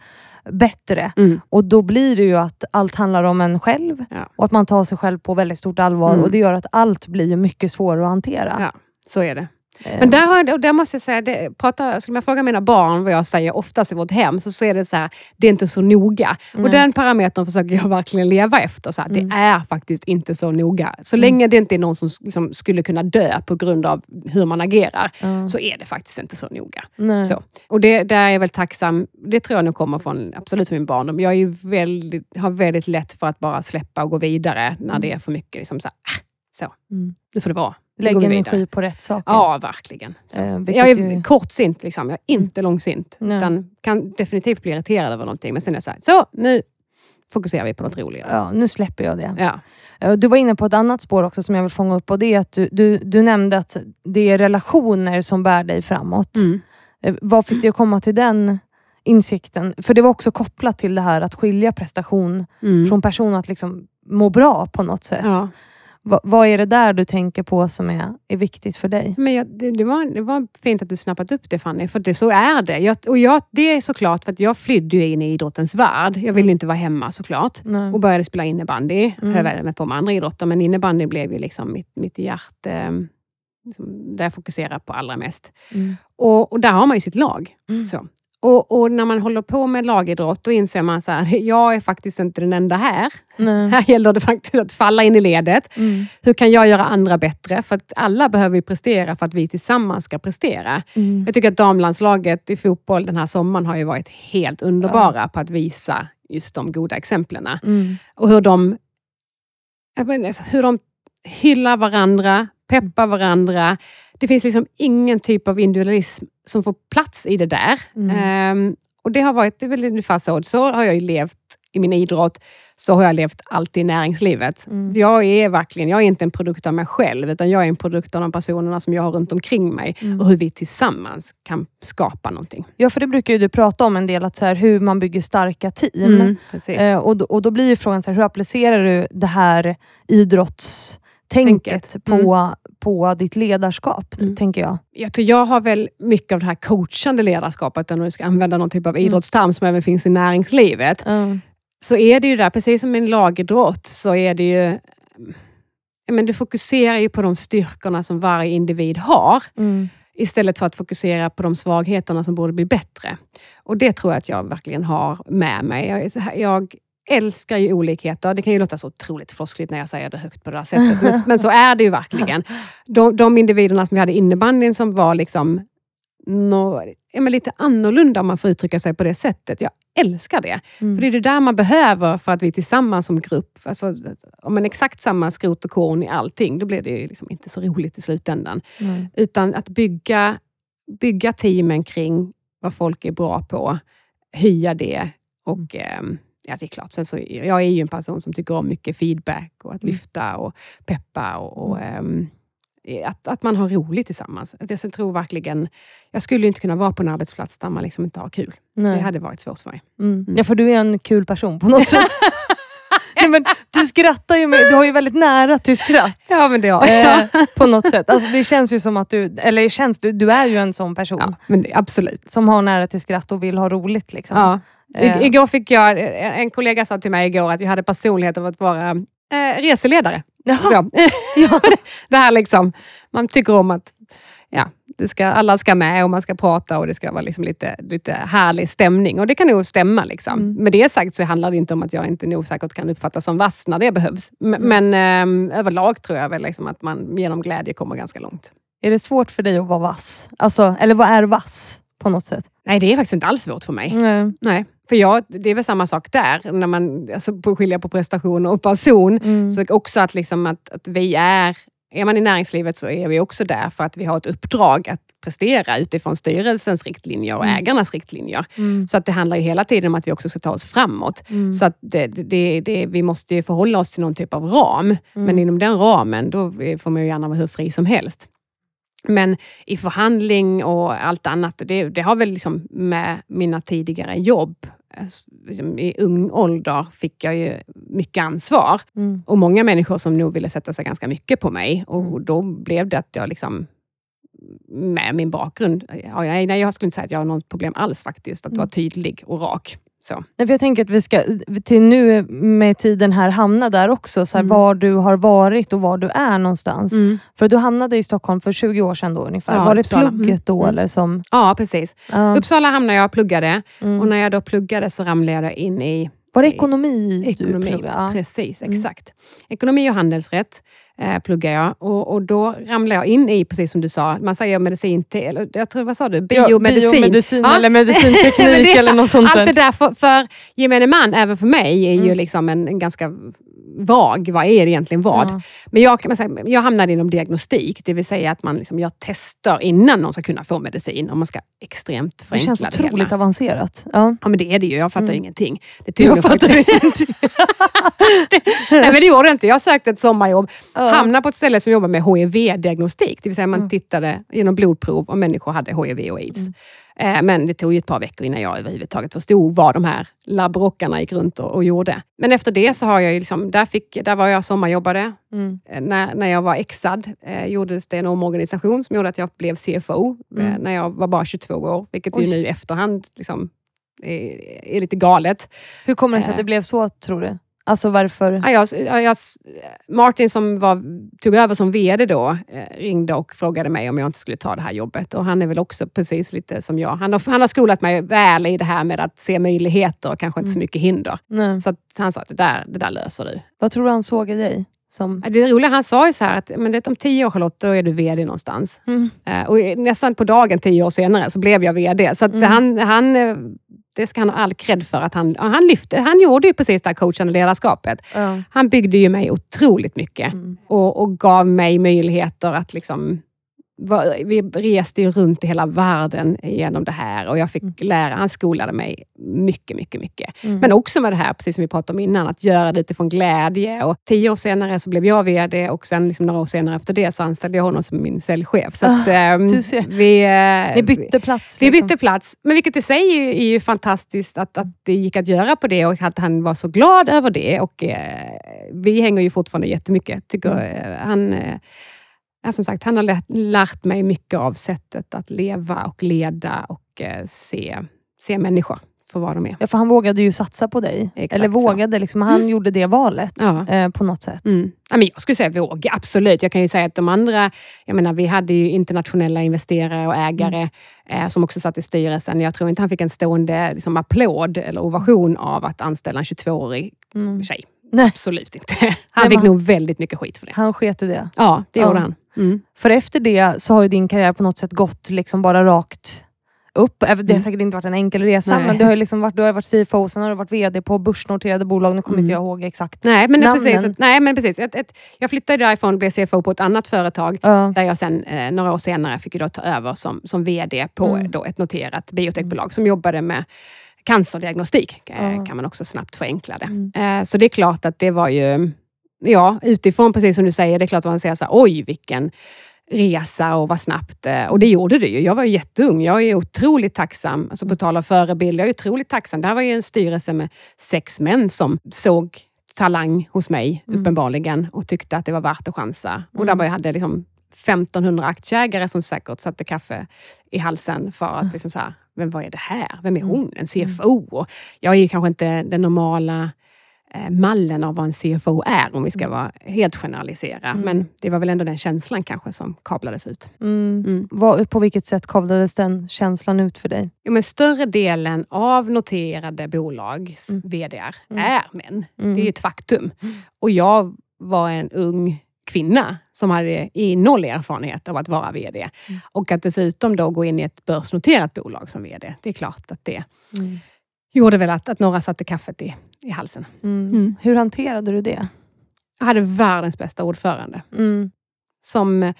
bättre? Mm. Och då blir det ju att allt handlar om en själv Ja. och att man tar sig själv på väldigt stort allvar Mm. och det gör att allt blir mycket svårare att hantera. Ja, så är det. Eh, Men där, har, och där måste jag säga, det, prata, skulle man fråga mina barn vad jag säger oftast i vårt hem, så, så är det så här, det är inte så noga. Och Nej. den parametern försöker jag verkligen leva efter. Så här, Mm. Det är faktiskt inte så noga. Så Mm. länge det inte är någon som liksom, skulle kunna dö på grund av hur man agerar, så är det faktiskt inte så noga. Nej. Så. Och det, där är jag väl tacksam, det tror jag nog kommer från absolut min barndom. Jag är ju väldigt, har väldigt lätt för att bara släppa och gå vidare när det är för mycket. Liksom så, här, ah, så Mm. nu får det vara. Nu Lägg går vi vidare. energi på rätt saker. Ja, verkligen. Eh, Jag är ju- kortsint, liksom. jag är inte långsint. Nej. Utan kan definitivt bli irriterad över någonting. Men sen är det så här, så nu fokuserar vi på något roligare. Ja, nu släpper jag det. Ja. Eh, Du var inne på ett annat spår också som jag vill fånga upp och det är att du, du, du nämnde att det är relationer som bär dig framåt. Mm. Eh, Vad fick dig att komma till den insikten? För det var också kopplat till det här att skilja prestation Mm. från person, att liksom må bra på något sätt. Ja. Va, vad är det där du tänker på som är, är viktigt för dig? Men jag, det, det, var, det var fint att du snappat upp det Fanny, för det, så är det. Jag, och jag, det är såklart för att jag flydde in i idrottens värld. Jag ville inte vara hemma såklart. Nej. Och började spela innebandy. Mm. Jag med på med andra idrotter, men innebandy blev ju liksom mitt, mitt hjärta, eh, liksom, där jag fokuserar på allra mest. Mm. Och, och där har man ju sitt lag. Mm. Så. Och, och när man håller på med lagidrott, då inser man så här, *laughs* jag är faktiskt inte den enda här. Nej. *laughs* Här gäller det faktiskt att falla in i ledet. Mm. Hur kan jag göra andra bättre? För att alla behöver ju prestera för att vi tillsammans ska prestera. Mm. Jag tycker att damlandslaget i fotboll den här sommaren har ju varit helt underbara på att visa just de goda exemplen. Mm. Och hur de, menar, hur de hyllar varandra, peppar varandra. Det finns liksom ingen typ av individualism som får plats i det där. Mm. Ehm, och det har varit, det är väl ungefär så. Så har jag ju levt i min idrott. Så har jag levt alltid i näringslivet. Mm. Jag är verkligen, jag är inte en produkt av mig själv, utan jag är en produkt av de personerna som jag har runt omkring mig. Mm. Och hur vi tillsammans kan skapa någonting. Ja, för det brukar du prata om en del, att så här, hur man bygger starka team. precis. Eh, och, då, och då blir ju frågan, så här, hur applicerar du det här idrottstänket Tänket. på, på ditt ledarskap, Mm. tänker jag. Jag tror jag har väl mycket av det här coachande ledarskapet, om du ska använda någon typ av idrottsterm som även finns i näringslivet. Så är det ju där, precis som i en lagidrott, så är det ju... Men du fokuserar ju på de styrkorna som varje individ har. Mm. istället för att fokusera på de svagheterna som borde bli bättre. Och Det tror jag att jag verkligen har med mig. Jag, jag älskar ju olikheter. Det kan ju låta så otroligt floskligt när jag säger det högt på det här sättet, men, men så är det ju verkligen. De, de individerna som vi hade i innebandyn som var liksom men lite annorlunda, om man får uttrycka sig på det sättet. Jag älskar det. Mm. För det är det där man behöver för att vi tillsammans som grupp, alltså, om man exakt samma skrot och korn i allting, då blir det ju liksom inte så roligt i slutändan. Mm. Utan att bygga, bygga teamen kring vad folk är bra på, höja det och ehm, Ja, det är klart. Sen så, jag är ju en person som tycker om mycket feedback och att Mm. lyfta och peppa. Och, och, ehm, att, att man har roligt tillsammans. Att jag tror verkligen... Jag skulle inte kunna vara på en arbetsplats där man liksom inte har kul. Nej. Det hade varit svårt för mig. Mm. Ja, för du är en kul person på något sätt. *laughs* Nej, men du skrattar ju, med, du har ju väldigt nära till skratt. Ja, men det har Eh, på något sätt. Alltså, det känns ju som att du, eller känns, du, du är ju en sån person ja, men det, absolut. som har nära till skratt och vill ha roligt. Liksom. Ja. I, Eh. igår fick jag, en kollega sa till mig igår att jag hade personlighet av att vara eh, reseledare. Så. *laughs* *laughs* det här liksom, man tycker om att ja, det ska, alla ska med och man ska prata och det ska vara liksom lite, lite härlig stämning. Och det kan nog stämma. Liksom. Mm. Med det sagt så handlar det inte om att jag inte nog säkert kan uppfattas som vass när det behövs. M- Mm. Men eh, överlag tror jag väl liksom att man genom glädje kommer ganska långt. Är det svårt för dig att vara vass? Alltså, eller vad är vass på något sätt? Nej, det är faktiskt inte alls svårt för mig. Nej. Nej, för jag, det är väl samma sak där, när man alltså, på skilja på prestation och person. Mm. Så också att, liksom att, att vi är, är man i näringslivet så är vi också där för att vi har ett uppdrag att prestera utifrån styrelsens riktlinjer och Mm. ägarnas riktlinjer. Mm. Så att det handlar ju hela tiden om att vi också ska ta oss framåt. Mm. Så att det, det, det, vi måste ju förhålla oss till någon typ av ram. Mm. Men inom den ramen då får man ju gärna vara hur fri som helst. Men i förhandling och allt annat, det, det har väl liksom med mina tidigare jobb, alltså, liksom i ung ålder fick jag ju mycket ansvar. Mm. Och många människor som nog ville sätta sig ganska mycket på mig. Och Mm. då blev det att jag liksom med min bakgrund, ja, nej, nej, jag skulle inte säga att jag har något problem alls faktiskt, att Mm. vara tydlig och rak. Så. Nej, Jag tänker att vi ska till nu med tiden här hamna där också, så här, Mm. var du har varit och var du är någonstans. För du hamnade i Stockholm för 20 år sedan då ungefär. Ja, var det Uppsala. plugget då? Mm. Eller som, Ja, precis. Ja. Uppsala hamnade jag och pluggade. Mm. Och när jag då pluggade så ramlade jag in i var det ekonomi, du ekonomi. pluggade? Ja. Precis, Mm. exakt. Ekonomi och handelsrätt eh, pluggar jag. Och, och då ramlade jag in i, precis som du sa, man säger medicin till, eller jag tror, vad sa du? Ja, Biomedicin. biomedicin Ja. eller medicinteknik *laughs* det- eller något sånt Allt det där. där för, för gemene man, även för mig, är ju Mm. liksom en, en ganska vag. Vad är det egentligen vad? Ja. Men jag, kan man säga, jag hamnade inom diagnostik, det vill säga att man liksom gör tester innan någon ska kunna få medicin. Om man ska extremt Det förenkla känns det, otroligt hela. avancerat. Ja. Ja, men det är det ju. Jag fattar Mm. ingenting. Det Jag fattar ingenting. *laughs* *laughs* Nej, men det gjorde jag inte. Jag sökte ett sommarjobb, Ja. hamnade på ett ställe som jobbar med HIV-diagnostik. Det vill säga man Mm. tittade genom blodprov om människor hade HIV och aids. Mm. Eh, Men det tog ju ett par veckor innan jag överhuvudtaget förstod vad de här labbrockarna gick runt och, och gjorde. Men efter det så har jag ju liksom, där, fick, där var jag sommarjobbade. Mm. Eh, När, när jag var exad eh, gjordes det en omorganisation som gjorde att jag blev CFO eh, Mm. när jag var bara 22 år. Vilket Oj. ju nu i efterhand liksom, är, är lite galet. Hur kommer det sig att Eh. det blev så, tror du? Alltså varför? Ja, jag, ja, jag, Martin som var, tog över som VD då, eh, ringde och frågade mig om jag inte skulle ta det här jobbet. Och Han är väl också precis lite som jag. Han har, han har skolat mig väl i det här med att se möjligheter och kanske inte så Mm. mycket hinder. Nej. Så han sa, det där, det där löser du. Vad tror du han såg i dig? Som... Det roliga, han sa ju så här att men det, om tio år Charlotte, då är du VD någonstans. Mm. Eh, och nästan på dagen tio år senare så blev jag VD. Så Mm. han, han, eh, det ska han ha all cred för. att Han, han, lyfte, han gjorde ju precis det här coachande ledarskapet. Ja. Han byggde ju mig otroligt mycket Mm. och, och gav mig möjligheter att liksom... Vi reste ju runt i hela världen genom det här och jag fick Mm. lära, han skolade mig mycket, mycket, mycket. Mm. Men också med det här, precis som vi pratade om innan, att göra det utifrån glädje. Och tio år senare så blev jag VD och sen liksom några år senare efter det så anställde jag honom som min säljchef. Så att, Ah, ser. vi, eh, Ni bytte plats? vi liksom. bytte plats, men vilket i sig är ju, är ju fantastiskt att, att det gick att göra på det och att han var så glad över det. Och eh, Vi hänger ju fortfarande jättemycket. Tycker, Mm. eh, han, eh, ja, som sagt, han har lärt, lärt mig mycket av sättet att leva och leda och eh, se, se människor för vad de är. Ja, för han vågade ju satsa på dig. Exakt Eller så. vågade, liksom, han Mm. gjorde det valet Ja. eh, på något sätt. Mm. Ja, men jag skulle säga våga, absolut. Jag kan ju säga att de andra, jag menar vi hade ju internationella investerare och ägare eh, som också satt i styrelsen. Jag tror inte han fick en stående liksom, applåd eller ovation av att anställa en 22-årig Mm. tjej. Nej. Absolut inte. *laughs* Han Nej, fick men- nog väldigt mycket skit för det. Han sket i det. Ja, det Ja. gjorde han. Mm. För efter det så har ju din karriär på något sätt gått liksom bara rakt upp. Det har Mm. säkert inte varit en enkel resa, Nej. men det har ju liksom varit, du har varit CFO, sen har du varit VD på börsnoterade bolag. Nu kommer Mm. inte jag ihåg exakt. Nej, men Namnen. precis. Att, nej, men precis. Ett, ett, jag flyttade därifrån och blev CFO på ett annat företag. Ja. Där jag sen eh, några år senare fick då ta över som, som VD på Mm. då ett noterat biotechbolag som jobbade med cancerdiagnostik. Ja. kan man också snabbt förenkla det. Mm. Eh, så det är klart att det var ju, ja utifrån precis som du säger, det är klart att man säger så här, oj vilken resa och vad snabbt. eh, Och det gjorde det ju. Jag var ju jätteung. Jag är otroligt tacksam, alltså på tal om förebild, jag är otroligt tacksam. Det här var ju en styrelse med sex män som såg talang hos mig, Mm. uppenbarligen, och tyckte att det var värt att chansa. Och där Mm. var jag hade liksom 1500 aktieägare som säkert satte kaffe i halsen för att Mm. liksom så här, men vad är det här? Vem är Mm. hon? En CFO? Och jag är ju kanske inte den normala mallen av vad en CFO är, om vi ska vara helt generalisera. Mm. Men det var väl ändå den känslan kanske som kablades ut. Mm. Mm. Vad, på vilket sätt kavlades den känslan ut för dig? Jo, men större delen av noterade bolags Mm. VDR Mm. är män. Mm. Det är ju ett faktum. Mm. Och jag var en ung kvinna som hade i noll erfarenhet av att vara VD. Mm. Och att dessutom då gå in i ett börsnoterat bolag som VD. Det är klart att det Mm. Gjorde väl att, att några satte kaffet i, i halsen. Mm. Mm. Hur hanterade du det? Jag hade världens bästa ordförande. Mm. Som,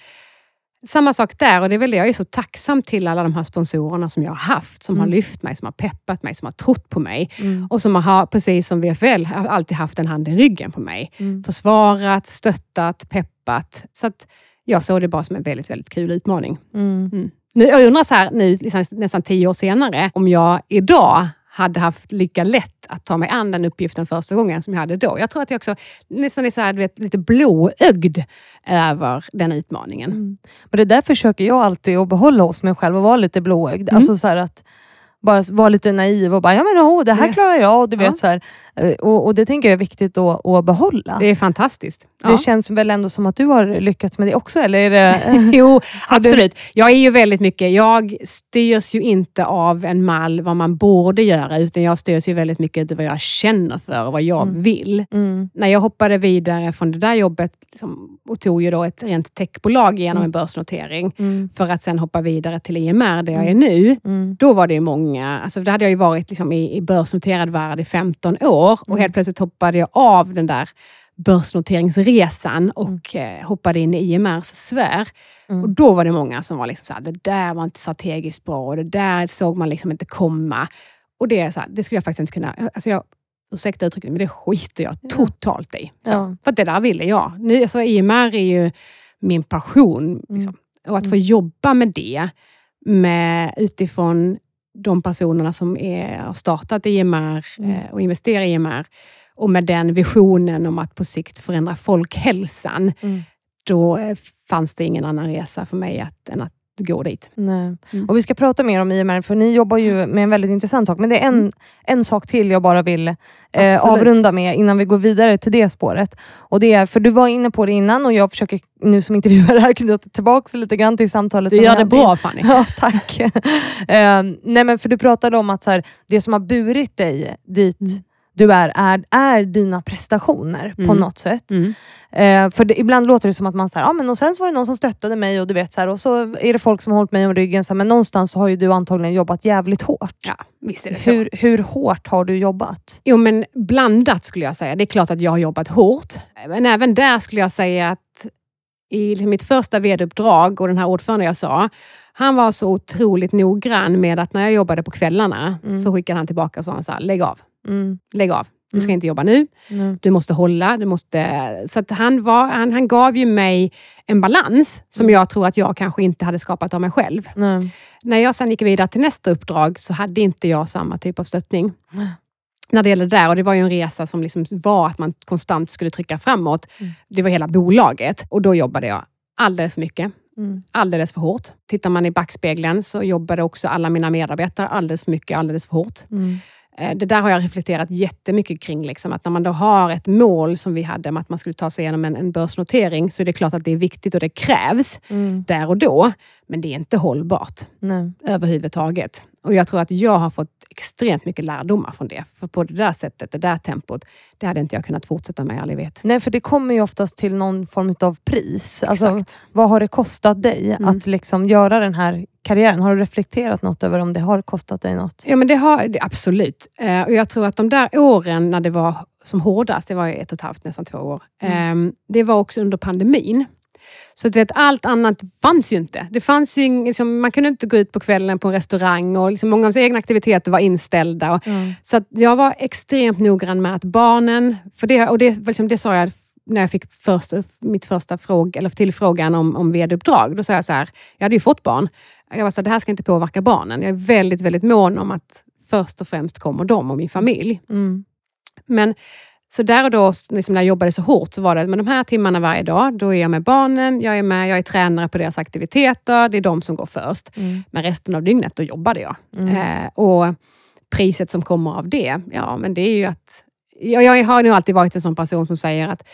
samma sak där, och det är väl det jag är så tacksam till alla de här sponsorerna som jag har haft, som har Mm. lyft mig, som har peppat mig, som har trott på mig. Mm. Och som har, precis som VFL, har alltid haft en hand i ryggen på mig. Mm. Försvarat, stöttat, peppat. Så att jag såg det bara som en väldigt, väldigt kul utmaning. Mm. Nu, jag undrar så här, nu, liksom, nästan tio år senare, om jag idag hade haft lika lätt att ta mig an den uppgiften första gången som jag hade då. Jag tror att jag också nästan är så här, vet, lite blåögd över den utmaningen. Mm. Men det där försöker jag alltid att behålla hos mig själv och vara lite blåögd. Mm. Alltså så att bara vara lite naiv och bara, ja men oh, det här klarar jag. Och, du Ja. vet, så här, Eh, och, och det tänker jag är viktigt att, att behålla. Det är fantastiskt. Det Ja. känns väl ändå som att du har lyckats med det också? Eller är det... *laughs* Jo, *laughs* absolut. Jag är ju väldigt mycket, jag styrs ju inte av en mall vad man borde göra, utan jag styrs ju väldigt mycket av vad jag känner för och vad jag Mm. vill. Mm. När jag hoppade vidare från det där jobbet liksom, och tog ju då ett rent techbolag genom Mm. en börsnotering, Mm. för att sen hoppa vidare till IMR, där jag är nu. Mm. Då var det ju många, alltså då hade jag ju varit liksom i, i börsnoterad värld i 15 år och Mm. helt plötsligt hoppade jag av den där börsnoteringsresan och eh, hoppade in i IMRs sfär. Mm. Och då var det många som var liksom så här, det där var inte strategiskt bra och det där såg man liksom inte komma. Och det, är så här, det skulle jag faktiskt inte kunna... Alltså jag, ursäkta uttrycket, men det skiter jag Ja. totalt i. Så, Ja. För det där ville jag. Nu, alltså, IMR är ju min passion. Liksom. Och att få jobba med det med, utifrån de personerna som är, har startat IMR Mm. eh, och investerar i IMR och med den visionen om att på sikt förändra folkhälsan, Mm. då eh, fanns det ingen annan resa för mig att, än att gå dit. Nej. Mm. Och Vi ska prata mer om IMR, för ni jobbar ju med en väldigt intressant sak. Men det är en, en sak till jag bara vill eh, avrunda med innan vi går vidare till det spåret. Och det är, för Du var inne på det innan och jag försöker nu som intervjuare här *laughs* knyta tillbaka lite grann till samtalet. Du som gör det bra Fanny. *laughs* Ja, tack. *laughs* eh, nej, men för Du pratade om att så här, det som har burit dig dit Mm. Du är, är, är dina prestationer på Mm. något sätt. Mm. Eh, för det, ibland låter det som att man säger, ah, men och sen så var det någon som stöttade mig och du vet så här, och så är det folk som har hållit mig om ryggen. Så här, men någonstans så har ju du antagligen jobbat jävligt hårt. Ja, visst är det så. Hur, hur hårt har du jobbat? Jo, men blandat skulle jag säga. Det är klart att jag har jobbat hårt. Men även där skulle jag säga att i liksom mitt första vd-uppdrag och den här ordföranden jag sa, han var så otroligt noggrann med att när jag jobbade på kvällarna Mm. så skickade han tillbaka och sa lägg av. Mm. Lägg av. Du ska Mm. inte jobba nu. Mm. Du måste hålla. Du måste... Så han, var, han, han gav ju mig en balans som Mm. jag tror att jag kanske inte hade skapat av mig själv. Nej. När jag sen gick vidare till nästa uppdrag så hade inte jag samma typ av stöttning. Nej. När det gäller det där, och det var ju en resa som liksom var att man konstant skulle trycka framåt. Mm. Det var hela bolaget och då jobbade jag alldeles för mycket. Mm. Alldeles för hårt. Tittar man i backspegeln så jobbade också alla mina medarbetare alldeles för mycket, alldeles för hårt. Eh, Det där har jag reflekterat jättemycket kring. Liksom, att när man då har ett mål som vi hade med att man skulle ta sig igenom en, en börsnotering, så är det klart att det är viktigt och det krävs Mm. där och då. Men det är inte hållbart Nej. överhuvudtaget. Och jag tror att jag har fått extremt mycket lärdomar från det. För på det där sättet, det där tempot, det hade inte jag kunnat fortsätta med all evighet. Nej, för det kommer ju oftast till någon form av pris. Alltså, Exakt. vad har det kostat dig Mm. att liksom göra den här karriären? Har du reflekterat något över om det har kostat dig något? Ja, men det har det, absolut. Eh, och jag tror att de där åren när det var som hårdast, det var ett och ett halvt, nästan två år, Mm. eh, det var också under pandemin. Så du vet, allt annat fanns ju inte. Det fanns ju ing, liksom, man kunde inte gå ut på kvällen på en restaurang och liksom, många av sina egna aktiviteter var inställda. Och, Så att jag var extremt noggrann med att barnen, för det, och det, liksom, det sa jag när jag fick först, mitt första fråga, eller tillfrågan om, om vd-uppdrag. Då sa jag så här, jag hade ju fått barn. Jag var så här, det här ska inte påverka barnen. Jag är väldigt, väldigt mån om att först och främst kommer de och min familj. Mm. Men så där och då, liksom när jag jobbade så hårt, så var det men de här timmarna varje dag, då är jag med barnen, jag är med, jag är tränare på deras aktiviteter, det är de som går först. Mm. Men resten av dygnet, då jobbade jag. Mm. Eh, och priset som kommer av det, ja men det är ju att... Jag, jag har nog alltid varit en sån person som säger att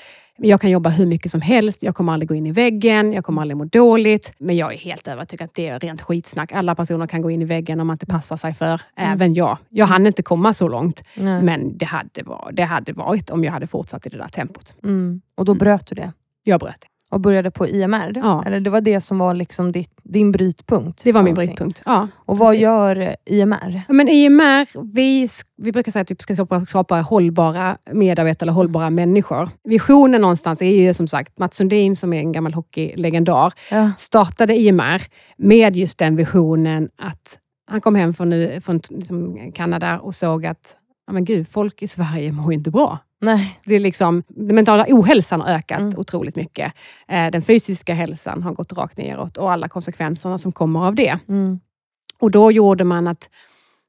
jag kan jobba hur mycket som helst, jag kommer aldrig gå in i väggen, jag kommer aldrig må dåligt. Men jag är helt övertygad att det är rent skitsnack. Alla personer kan gå in i väggen om man inte passar sig för. Mm. Även jag. Jag hann inte komma så långt. Nej. Men det hade, var, det hade varit om jag hade fortsatt i det där tempot. Mm. Och då Mm. bröt du det? Jag bröt det. Och började på IMR? Ja. Eller det var det som var liksom ditt, din brytpunkt? Det var min brytpunkt. Ja, Och vad precis. gör eh, IMR? Ja, Men IMR, vi, vi brukar säga att vi ska skapa, skapa hållbara medarbetare eller hållbara människor. Visionen någonstans är ju som sagt, Mats Sundin som är en gammal hockeylegendar, Ja. startade IMR med just den visionen att han kom hem från, nu- från liksom Kanada och såg att men gud, folk i Sverige mår ju inte bra. Nej. Det är liksom, den mentala ohälsan har ökat Mm. otroligt mycket. Eh, den fysiska hälsan har gått rakt neråt och alla konsekvenserna som kommer av det. Mm. Och då gjorde man att,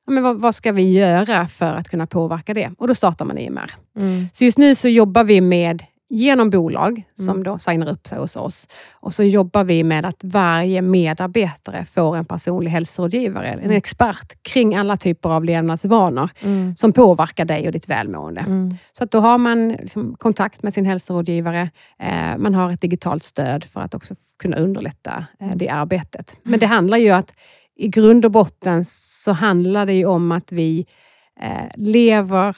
ja, men vad, vad ska vi göra för att kunna påverka det? Och då startar man IMR. Mm. Så just nu så jobbar vi med, genom bolag som Mm. då signar upp sig hos oss, och så jobbar vi med att varje medarbetare får en personlig hälsorådgivare, en Mm. expert kring alla typer av levnadsvanor Mm. som påverkar dig och ditt välmående. Mm. Så att då har man liksom kontakt med sin hälsorådgivare. Eh, man har ett digitalt stöd för att också kunna underlätta eh, det arbetet. Men det handlar ju att i grund och botten så handlar det ju om att vi eh, lever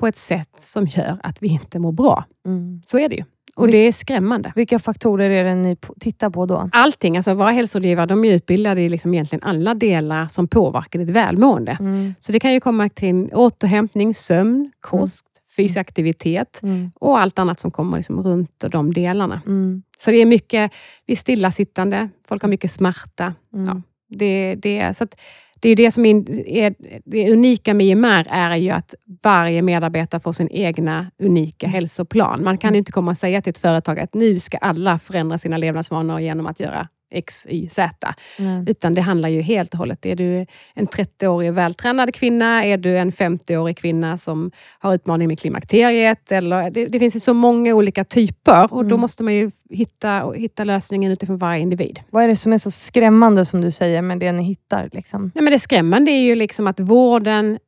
på ett sätt som gör att vi inte mår bra. Mm. Så är det ju. Och det är skrämmande. Vilka faktorer är det ni tittar på då? Allting, alltså våra hälsorådgivare, de är utbildade i liksom egentligen alla delar som påverkar ditt välmående. Mm. Så det kan ju komma till återhämtning, sömn, kost, fysisk aktivitet Mm. och allt annat som kommer liksom runt de delarna. Mm. Så det är mycket vi är stillasittande, folk har mycket smärta. Mm. Ja, det, det, så att det är det som är, är det unika med IMR är ju att varje medarbetare får sin egna unika Mm. hälsoplan. Man kan ju inte komma och säga till ett företag att nu ska alla förändra sina levnadsvanor genom att göra X, Y, Z. Nej. Utan det handlar ju helt och hållet. Är du en 30-årig vältränad kvinna? Är du en 50-årig kvinna som har utmaning med klimakteriet? Eller, det, det finns ju så många olika typer och då Mm. måste man ju hitta, hitta lösningen utifrån varje individ. Vad är det som är så skrämmande som du säger med det ni hittar? Liksom? Nej, men det skrämmande är ju liksom att vården,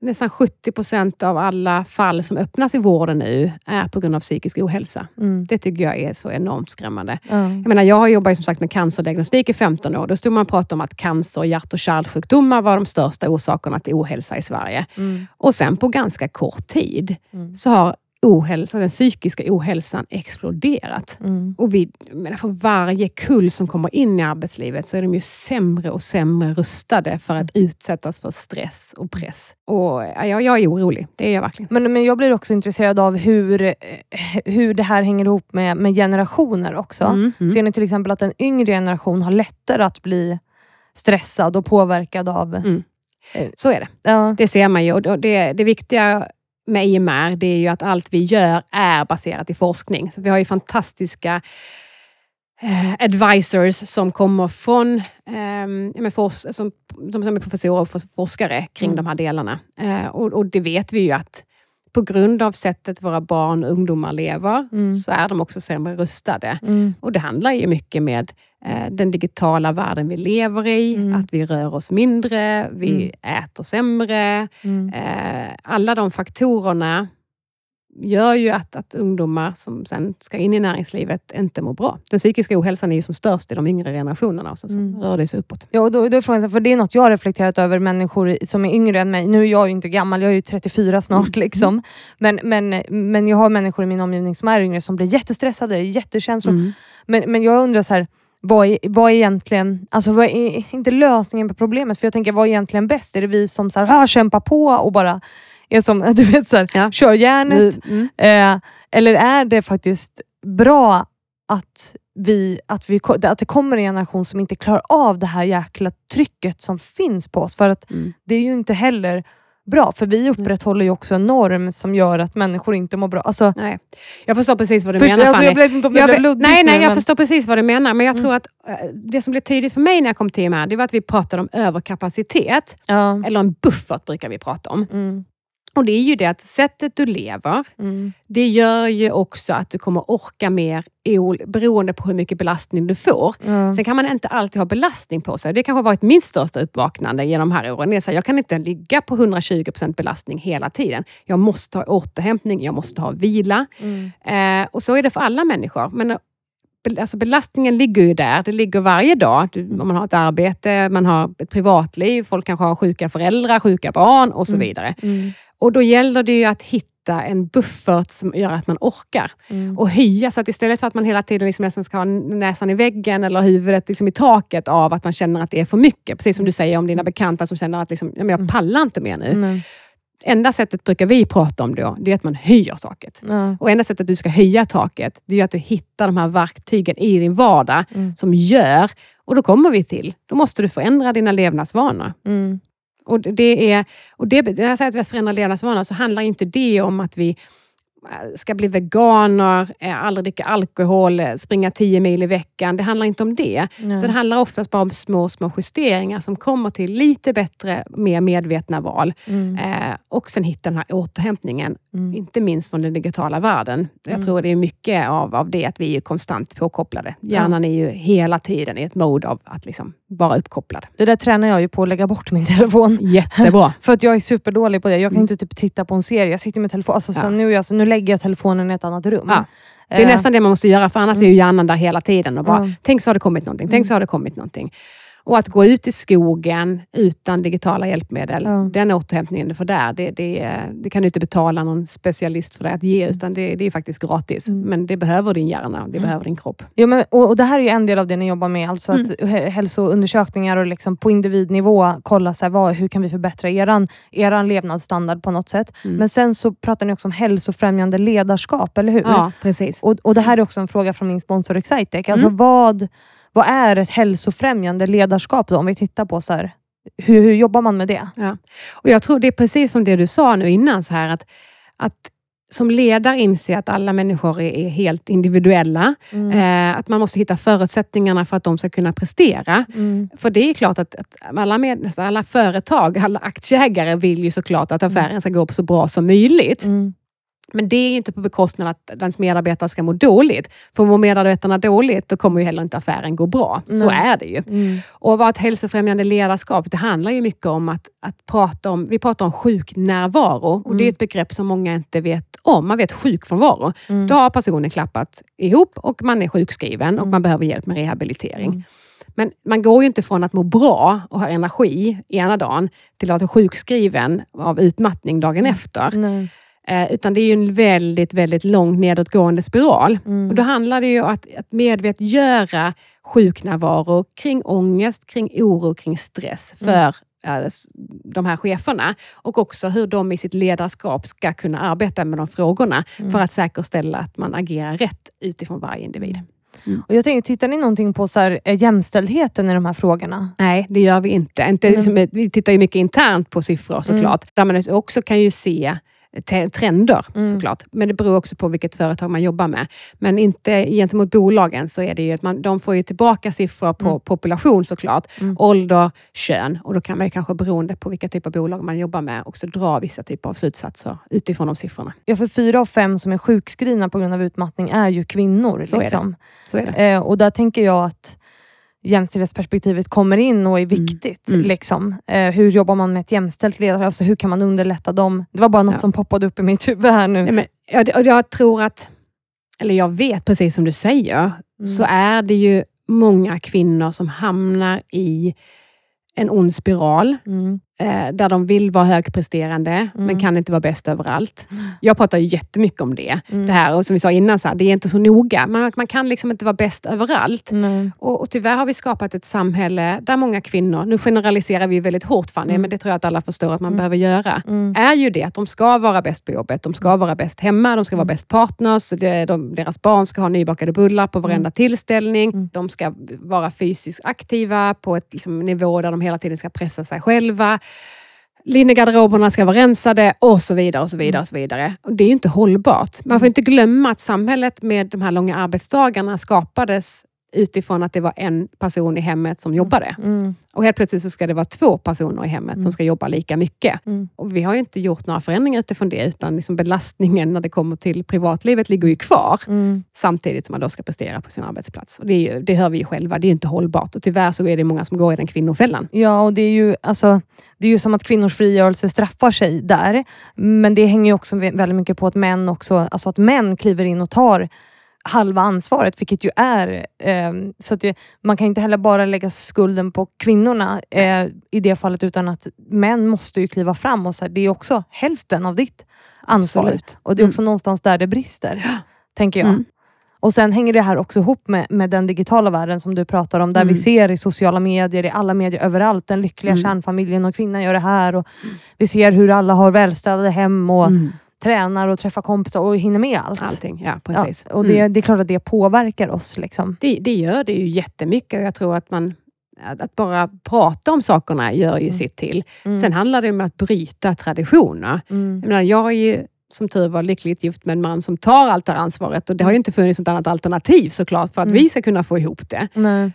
nästan 70 procent av alla fall som öppnas i vården nu är på grund av psykisk ohälsa. Mm. Det tycker jag är så enormt skrämmande. Ja. Jag, menar, jag har jobbat som sagt med cancerdiagnostik i 15 år. Då stod man och pratade om att cancer och hjärt och kärlsjukdomar var de största orsakerna till ohälsa i Sverige. Mm. Och sen på ganska kort tid Mm. så har ohälsa, den psykiska ohälsan exploderat. Mm. Och vi, menar, för varje kull som kommer in i arbetslivet så är de ju sämre och sämre rustade för att utsättas för stress och press. Och ja, jag, är orolig, det är jag verkligen. Men, men jag blir också intresserad av hur, eh, hur det här hänger ihop med, med generationer också. Mm, mm. Ser ni till exempel att en yngre generation har lättare att bli stressad och påverkad av... Mm. Så är det. Ja. Det ser man ju. Och det, det viktiga med IMR det är ju att allt vi gör är baserat i forskning. Så vi har ju fantastiska eh, advisors som kommer från men fors- som, som är professorer och fors- forskare kring Mm. de här delarna. Eh, och, och det vet vi ju att på grund av sättet våra barn och ungdomar lever, Mm. så är de också sämre rustade. Mm. Och det handlar ju mycket med eh, den digitala världen vi lever i, Mm. att vi rör oss mindre, vi Mm. äter sämre. Mm. Eh, alla de faktorerna gör ju att, att ungdomar som sen ska in i näringslivet inte mår bra. Den psykiska ohälsan är ju som störst i de yngre generationerna och sen så Mm. rör det sig uppåt. Ja, och då, då är frågan, för det är något jag har reflekterat över, människor som är yngre än mig. Nu är jag ju inte gammal, jag är ju 34 snart. Mm. Liksom. Men, men, men jag har människor i min omgivning som är yngre som blir jättestressade, jättekänslor. Mm. Men, men jag undrar så här, vad är, vad är egentligen, alltså vad är inte lösningen på problemet? För jag tänker, vad är egentligen bäst? Är det vi som så här, "Ah, kämpar på och bara är som, *laughs* du vet, så här, Ja. kör järnet? Mm. Eh, eller är det faktiskt bra att, vi, att, vi, att det kommer en generation som inte klarar av det här jäkla trycket som finns på oss? För att Mm. det är ju inte heller bra, för vi upprätthåller ju också en norm som gör att människor inte mår bra. Alltså, Nej. Jag förstår precis vad du först, menar alltså, Fanny. jag vet inte om det Jag blev luddigt nej, nej, nu, jag men- förstår precis vad du menar. Men jag Mm. tror att eh, det som blev tydligt för mig när jag kom till här, det var att vi pratade om överkapacitet. Ja. Eller en buffert brukar vi prata om. Mm, Och det är ju det att sättet du lever, mm, det gör ju också att du kommer orka mer beroende på hur mycket belastning du får. ja. Sen kan man inte alltid ha belastning på sig. Det kanske har varit mitt största uppvaknande genom de här åren. Det är så här, jag kan inte ligga på 120% belastning hela tiden. Jag måste ha återhämtning, jag måste ha vila. Mm, Eh, och så är det för alla människor. Men alltså belastningen ligger ju där. Det ligger varje dag. Du, om man har ett arbete, man har ett privatliv, folk kanske har sjuka föräldrar, sjuka barn och så Mm. vidare. mm, Och då gäller det ju att hitta en buffert som gör att man orkar. mm. Och höja, så att istället för att man hela tiden liksom nästan ska ha näsan i väggen eller huvudet liksom i taket av att man känner att det är för mycket. Precis som du säger om dina bekanta som känner att liksom, "Ja, men jag Mm. pallar inte mer nu. Nej. Enda sättet brukar vi prata om då, det är att man höjer taket. Ja. Och enda sättet du ska höja taket, det är att du hittar de här verktygen i din vardag Mm. som gör, och då kommer vi till, då måste du förändra dina levnadsvanor. Mm. Och det är, och det, när jag säger att vi ska förändra levnadsvanor så handlar inte det om att vi ska bli veganer, eh, aldrig dricka alkohol, eh, springa 10 mil i veckan. Det handlar inte om det. Nej. Så det handlar oftast bara om små, små justeringar som kommer till lite bättre, mer medvetna val. Mm. Eh, och sen hitta den här återhämtningen, Mm. inte minst från den digitala världen. Jag Mm. tror det är mycket av, av det att vi är konstant påkopplade. Hjärnan är ju hela tiden i ett mode av att liksom vara uppkopplad. Det där tränar jag ju på att lägga bort min telefon. Jättebra. *laughs* För att jag är superdålig på det. Jag kan Mm. inte typ titta på en serie. Jag sitter med telefon. Alltså, Ja. nu, är jag, så nu lägger jag telefonen i ett annat rum. Ja. Det är Eh, nästan det man måste göra, för annars är ju hjärnan där hela tiden och bara, Mm. tänk så har det kommit någonting, tänk så har det kommit någonting. Och att gå ut i skogen utan digitala hjälpmedel, Ja. den återhämtningen du får där, det, det, det kan du inte betala någon specialist för dig att ge, utan det, det är faktiskt gratis. Mm. Men det behöver din hjärna och det Mm. behöver din kropp. Ja, men, och, och Det här är ju en del av det ni jobbar med, alltså Mm. att hä- hälsoundersökningar och liksom på individnivå kolla så här, vad, hur kan vi förbättra eran, eran levnadsstandard på något sätt. Mm. Men sen så pratar ni också om hälsofrämjande ledarskap, eller hur? Ja, precis. Och, och Det här är också en fråga från min sponsor Excitec. Alltså Mm. vad, vad är ett hälsofrämjande ledarskap då? Om vi tittar på så här, hur, hur jobbar man med det? Och Jag tror det är precis som det du sa nu innan, så här, att, att som ledare inse att alla människor är, helt individuella. Mm. Eh, att man måste hitta förutsättningarna för att de ska kunna prestera. Mm. För det är klart att, att alla, med, nästan alla företag, alla aktieägare vill ju såklart att affären ska gå så bra som möjligt. Mm. Men det är ju inte på bekostnad att ens medarbetare ska må dåligt. För mår medarbetarna dåligt, då kommer ju heller inte affären gå bra. Så Nej. är det ju. Mm. Och vad ett hälsofrämjande ledarskap, det handlar ju mycket om att, att prata om, vi pratar om sjuknärvaro och det är Mm. ett begrepp som många inte vet om. Man vet sjukfrånvaro. Mm. Då har personen klappat ihop och man är sjukskriven och Mm. man behöver hjälp med rehabilitering. Mm. Men man går ju inte från att må bra och ha energi ena dagen till att vara sjukskriven av utmattning dagen efter. Nej. Eh, utan det är ju en väldigt, väldigt lång nedåtgående spiral. Mm. Och då handlar det ju om att, att medvetgöra sjuknärvaro kring ångest, kring oro, kring stress Mm. för eh, s- de här cheferna. Och också hur de i sitt ledarskap ska kunna arbeta med de frågorna Mm. för att säkerställa att man agerar rätt utifrån varje individ. Och jag tänker, tittar ni någonting på så här, eh, jämställdheten i de här frågorna? Nej, det gör vi inte. inte Mm. liksom, vi tittar ju mycket internt på siffror såklart, där man också kan ju se trender Mm. såklart. Men det beror också på vilket företag man jobbar med. Men inte gentemot bolagen så är det ju att man, de får ju tillbaka siffror på Mm. population såklart. Mm. Ålder, kön och då kan man ju kanske beroende på vilka typ av bolag man jobbar med också dra vissa typer av slutsatser utifrån de siffrorna. Ja, för fyra av fem som är sjukskrivna på grund av utmattning är ju kvinnor. Så är det. liksom. Så är det. Eh, och där tänker jag att jämställdhetsperspektivet kommer in och är viktigt. Mm. Liksom. Eh, hur jobbar man med ett jämställt ledarskap? Alltså, hur kan man underlätta dem? Det var bara något Ja. som poppade upp i mitt huvud här nu. Nej, men, ja, det- och jag tror att, eller jag vet precis som du säger, Mm. så är det ju många kvinnor som hamnar i en ond spiral Mm. Eh, där de vill vara högpresterande men Mm. kan inte vara bäst överallt. Jag pratar ju jättemycket om det. Mm. det här och som vi sa innan, så här, det är inte så noga. Man, man kan liksom inte vara bäst överallt. Och, och tyvärr har vi skapat ett samhälle där många kvinnor, nu generaliserar vi väldigt hårt Fanny, Mm. men det tror jag att alla förstår att man Mm. behöver göra Mm. är ju det att de ska vara bäst på jobbet, de ska vara bäst hemma, de ska vara bäst partners, det, de, deras barn ska ha nybakade bullar på varenda tillställning, de ska vara fysiskt aktiva på ett liksom, nivå där de hela tiden ska pressa sig själva. Linnegarderoberna ska vara rensade och så vidare. och så vidare, och så vidare. Och Det är ju inte hållbart. Man får inte glömma att samhället med de här långa arbetsdagarna skapades utifrån att det var en person i hemmet som jobbade. Mm. Och helt plötsligt så ska det vara två personer i hemmet Mm. som ska jobba lika mycket. Mm. Och vi har ju inte gjort några förändringar utifrån det, utan liksom belastningen när det kommer till privatlivet ligger ju kvar, Mm. samtidigt som man då ska prestera på sin arbetsplats. Och det, ju, det hör vi ju själva, det är inte hållbart. Och tyvärr så är det många som går i den kvinnofällan. Ja, och det är, ju, alltså, det är ju som att kvinnors frigörelse straffar sig där. Men det hänger ju också vä- väldigt mycket på att män också, alltså att män kliver in och tar halva ansvaret, vilket ju är... Eh, så att det, man kan inte heller bara lägga skulden på kvinnorna eh, i det fallet, utan att män måste ju kliva fram och så här, det är också hälften av ditt ansvar. Absolut. Och det är också någonstans där det brister, tänker jag. Mm. Och sen hänger det här också ihop med, med den digitala världen som du pratar om, där Mm. vi ser i sociala medier, i alla medier överallt, den lyckliga Mm. kärnfamiljen och kvinnan gör det här. Och Vi ser hur alla har välstädade hem och Mm. Tränar och träffar kompisar och hinner med allt. Allting, ja Ja, precis. och det, Mm. det är klart att det påverkar oss. Liksom. det, det gör det ju jättemycket och jag tror att man att bara prata om sakerna gör ju Mm. sitt till. Mm. Sen handlar det om att bryta traditioner. Mm. Jag, menar, jag är ju som tur var lyckligt gift med en man som tar allt det här ansvaret och det har ju inte funnits något annat alternativ såklart för att Mm. vi ska kunna få ihop det.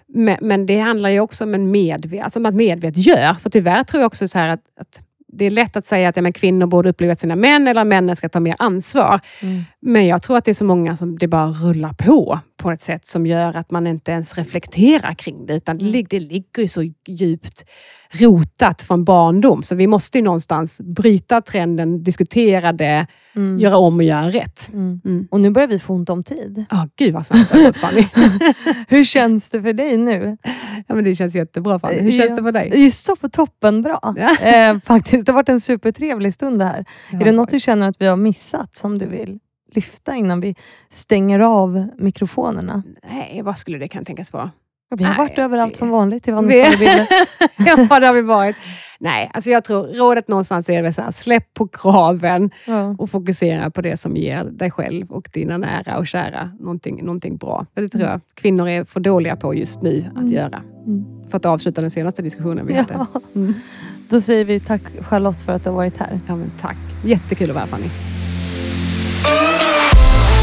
Men, men det handlar ju också om, en medve- alltså om att medvetgöra. För tyvärr tror jag också så här att, att det är lätt att säga att ja, men kvinnor borde uppleva sina män eller männen ska ta mer ansvar. Mm. Men jag tror att det är så många som det bara rullar på på ett sätt som gör att man inte ens reflekterar kring det. Utan det, Mm. det ligger ju så djupt rotat från barndom. Så vi måste ju någonstans bryta trenden, diskutera det, Mm. göra om och göra rätt. Mm. Mm. Och nu börjar vi få ont om tid. Ja, gud vad snabbt det har gått. Hur känns det för dig nu? ja, men Det känns jättebra Fanny. Hur känns Ja. det för dig? Det är så på toppen bra. Eh, faktiskt, det har varit en supertrevlig stund det här. Är det något du känner att vi har missat som du vill lyfta innan vi stänger av mikrofonerna? Nej, vad skulle det kunna tänkas vara? Vi har Nej, varit överallt det- som vanligt i Vandrarbilder. *laughs* ja, det har vi varit. Nej, alltså jag tror rådet någonstans är väl så här, släpp på kraven Ja. och fokusera på det som ger dig själv och dina nära och kära någonting, någonting bra. För det tror jag kvinnor är för dåliga på just nu att Mm. göra. Mm. För att avsluta den senaste diskussionen vi hade. Ja. Mm. Då säger vi tack Charlotte för att du har varit här. Ja, men tack. Jättekul att vara här Fanny.